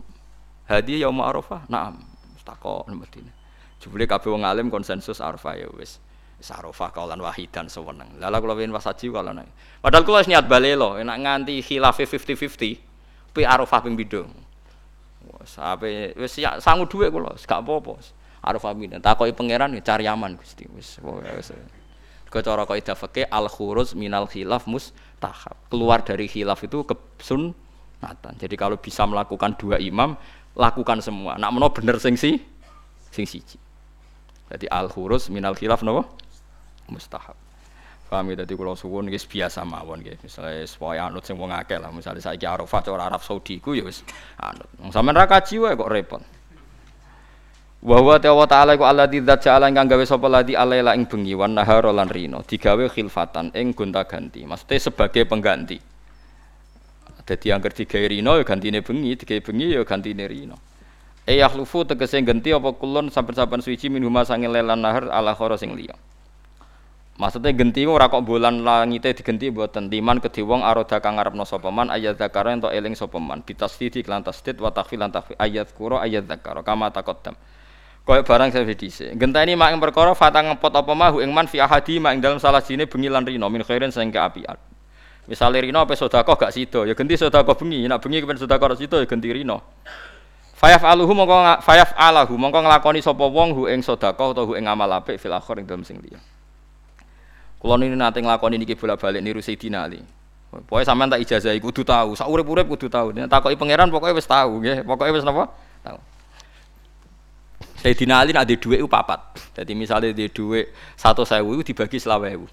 hadiah yaum Arafah? Naam. Takok Madinah. Jebule kabeh wong alim konsensus Arafah ya wis. Wis Arafah kaulan wahidan sewenang. Lala kula wingi wasaji kaulan. Padahal kula wis niat balelo, enak nganti khilaf 50-50. Pi Arafah ping pindho. Wes ya sangu dhuwit kula, gak apa-apa. Arafah pindho. Takoki pangeran ya cari aman Gusti. Wis wis. Ke cara kaidah al khuruj minal khilaf mustahab. Keluar dari khilaf itu kesunatan. Jadi kalau bisa melakukan dua imam, lakukan semua. Nak meno bener sing si sing siji. Jadi al hurus minal khilaf nopo mustahab. Paham jadi kalau suwun guys biasa mawon guys. Misalnya supaya anut sing wong akeh lah. Misalnya saya Arafah cara Arab Saudi ku ya wis anut. Sampeyan ra kaji wae kok repot. Wa huwa ta'ala ta'ala iku alladzi dzat ja'ala ingkang gawe sapa ladi alaila ing bengi wan nahara lan rino digawe khilfatan ing gonta-ganti. Maksudnya sebagai pengganti. Dadi angger digawe rino ya gantine bengi, digawe bengi ya gantine rino. E yakhlufu tegese ganti apa kulon saben-saben suci min huma sange lelan nahar ala khara sing. Maksudnya genti ora kok bulan langite digenti mboten timan kedhe wong aroda kang ngarepno sapa man ayat zakara ento eling sapa man bitasdidi lan tasdid wa takhfil lan takhfil ayat kuro ayat zakara kama taqaddam. Kaya barang saya dise. Genteni mak ing perkara fatang ngepot apa mahu ing man fi ahadi mak ing dalam salah sine bengi lan rino min khairin sing keapian. Misale rino apa sedekah gak sida, ya genti sedekah bengi, nek bengi kepen sedekah sida ya genti rino. Fayaf aluhu mongko fayaf alahu mongko nglakoni sapa wong hu ing sedekah utawa hu ing amal apik fil akhir ing dalem sing liya. Kula niki nate nglakoni niki bolak-balik niru Sayyidina Ali. Pokoke sampean tak ijazahi kudu tahu, sak urip-urip kudu tahu. Nek takoki pangeran pokoke wis tahu nggih, pokoke wis napa? Tahu. Sayyidina Ali nak dhuwit ku papat. Dadi misale di dhuwit 100.000 iku dibagi 20.000.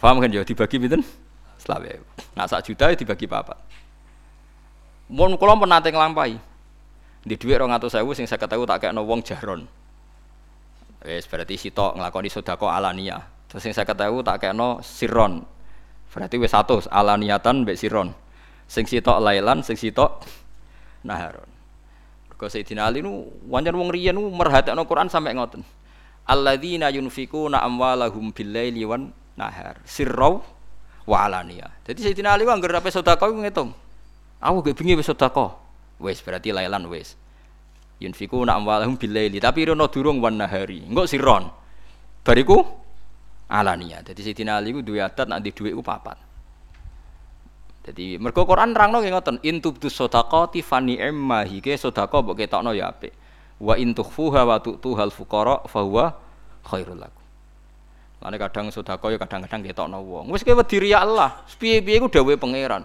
Paham kan ya dibagi pinten? 20.000. Nah sak juta dibagi papat. Mun kula pernah nate nglampahi di dhuwit 200.000 sing 50.000 tak kekno wong jaron. Wis berarti sitok nglakoni sedekah alania. Terus sing 50.000 tak kekno siron. Berarti wis 100 alaniatan mbek siron. Sing sitok lailan, sing sitok naharon. Mergo Sayyidina Ali nu wancen wong riyen nu merhatekno Quran sampai ngoten. Alladzina yunfikuna amwalahum bil-laili wan nahar. Sirrau wa alania. Jadi Sayyidina Ali ku anggere sedekah ngitung. Aku gak bengi wis sedekah wes berarti lailan wes yunfiku nak amwalahum bilaili tapi rono durung wan nahari engko siron bariku alania jadi Sayyidina Ali ku duwe adat nak di dhuwit ku papat jadi mergo Quran rangno nggih ngoten intubdu sadaqati fani emma hike sedekah mbok ketokno ya apik wa intukhfuha wa tu'tuhal fuqara fa huwa khairul lakum Lane kadang sedekah ya kadang-kadang ketokno wong. Wis kowe wedi riya Allah, piye-piye ku dawuhe pangeran.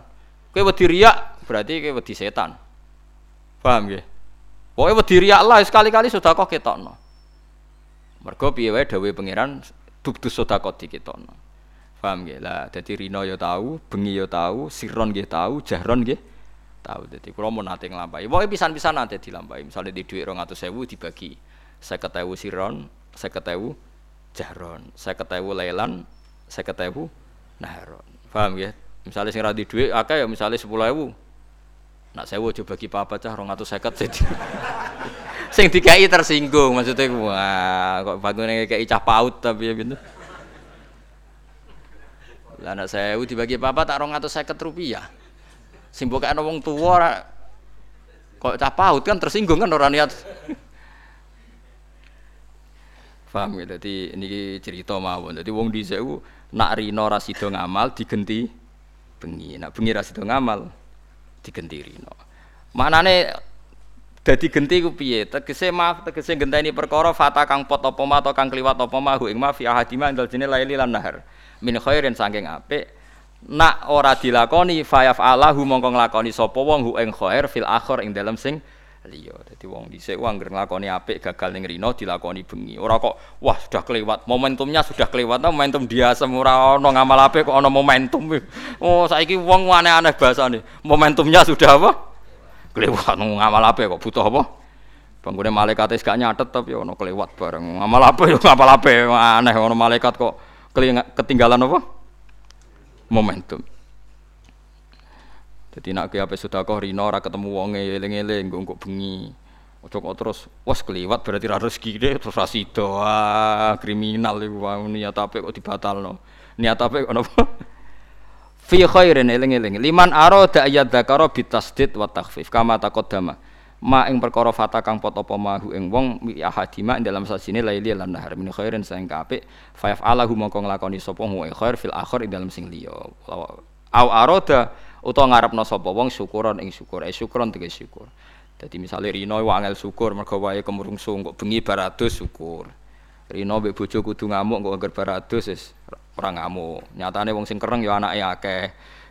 Kowe wedi riya berarti kowe wedi setan. Paham ya? Pokoknya wedi Allah sekali-kali kok ketokno. Mergo piye wae dawuhe pangeran dubdu sedekah diketokno. Paham nggih? Lah dadi rino ya tahu, bengi ya tahu, siron nggih tahu, jahron nggih tahu. Dadi kula mau nate nglampahi. Pokoke pisan-pisan nate dilampahi. Misale di dhuwit 200.000 dibagi 50.000 siron, 50.000 jahron, 50.000 lelan, 50.000 naharon. Paham nggih? Misalnya sing ra di dhuwit akeh ya misale 10.000 Nak sewu coba bagi papa cah seket jadi. Sing dikai tersinggung maksudnya wah kok bangun kayak cah paut tapi ya gitu. Anak sewu dibagi papa tak rong atau seket rupiah. Sing bukan wong tua kok cah paut kan tersinggung kan orang niat. Paham ya, jadi ini cerita mawon. Jadi wong di sewu nak rino rasido ngamal digenti bengi, nak bengi rasido ngamal digentirino. Manane dadi genti ku piye? Tegese maaf tegese genteni perkara fata kang pot apa ma atau kang kliwat apa ma ing ma fi ahadima indal jene laili lan nahar. Min khairin saking apik nak ora dilakoni fayaf alahu mongko nglakoni sapa wong hu ing khair fil akhir ing dalem sing liya. Dadi wong dhisik wong anggere nglakoni apik gagal ning rino dilakoni bengi. Ora kok wah sudah kelewat. Momentumnya sudah kelewat. Nah, momentum dia semua ono ngamal apik kok ono momentum. Oh, saiki wong aneh-aneh bahasane. Momentumnya sudah apa? Kelewat ngamal apik kok butuh apa? Bangunnya malaikat gak nyatet tapi ono kelewat bareng. Ngamal apik yo ngamal apik aneh ono malaikat kok ketinggalan apa? Momentum. Dadi nek ki ape sedekah rino ora ketemu wonge eling-eling engko engko bengi. Ojo kok terus wes keliwat berarti ra rezeki terus ra sida. Ah, kriminal iku niat apik kok dibatalno. Niat apik kok napa? Fi khairin eling-eling. Liman arada ayat dzakara bitasdid wa takhfif kama taqaddama. Ma ing perkara fata kang pot apa mahu ing wong mi ahadima ing dalam sasine laili lan nahar min khairin sing apik fa yaf'alahu mongko nglakoni sapa hu khair fil akhir ing dalam sing liya. Au arada utawa ngarepno sapa wong syukuran ing syukur eh syukuran tegese syukur dadi misale Rino wangel syukur mergo wae kemrungsung kok bengi baratus syukur Rino mbek bojo kudu ngamuk kok anggar baratus wis ora ngamuk nyatane wong sing kereng ya anake akeh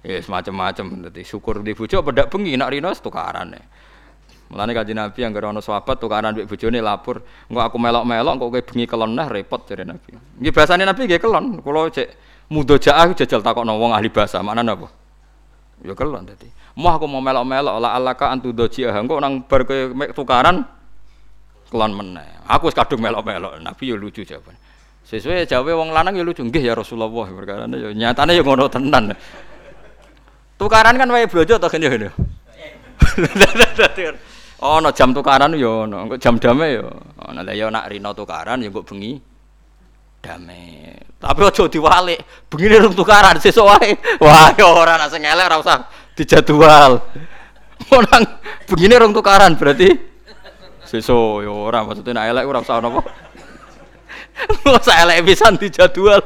ya semacam-macam dadi syukur di bojo pedak bengi nak Rino tukaran Mulane kanjeng Nabi yang ana sahabat tukaran mbek bojone lapor, engko aku melok-melok kok kowe bengi kelon nah repot jare Nabi. Nggih bahasane Nabi nggih kelon, kula cek mudojaah jajal takokno wong ahli bahasa, maknane apa? Ya kelon tadi. Mau aku mau melok-melok la alaka antu doji engko nang bar tukaran kelon meneh. Aku wis kadung melok-melok. Nabi ya lucu jawaban. Sesuai jawabe wong lanang ya lucu. Ya Rasulullah perkara ya nyatane ya ngono tenan. Tukaran kan wae blojo to kene. Oh, no jam tukaran yo ono, engko jam dame yo. Ono lah yo nak rino tukaran yo kok bengi damai. Tapi aja diwalik, begini rung tukaran sesuk wae. Wah, ya ora ana sing elek ora usah dijadwal. Orang begini rung tukaran berarti sesuk ya ora maksudnya nek elek ora usah napa. Ora usah elek pisan dijadwal.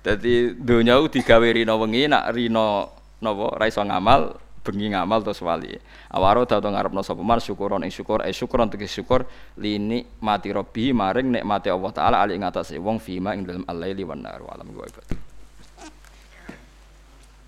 Dadi donya digawe rino wengi nak rino napa ra ngamal bengi ngamal terus wali. Awaro dadi ngarepno sapa man syukuron ing syukur eh syukuron syukur lini mati robbi maring nikmate Allah taala ali ing atase wong fima ing dalem al-laili wan nar wa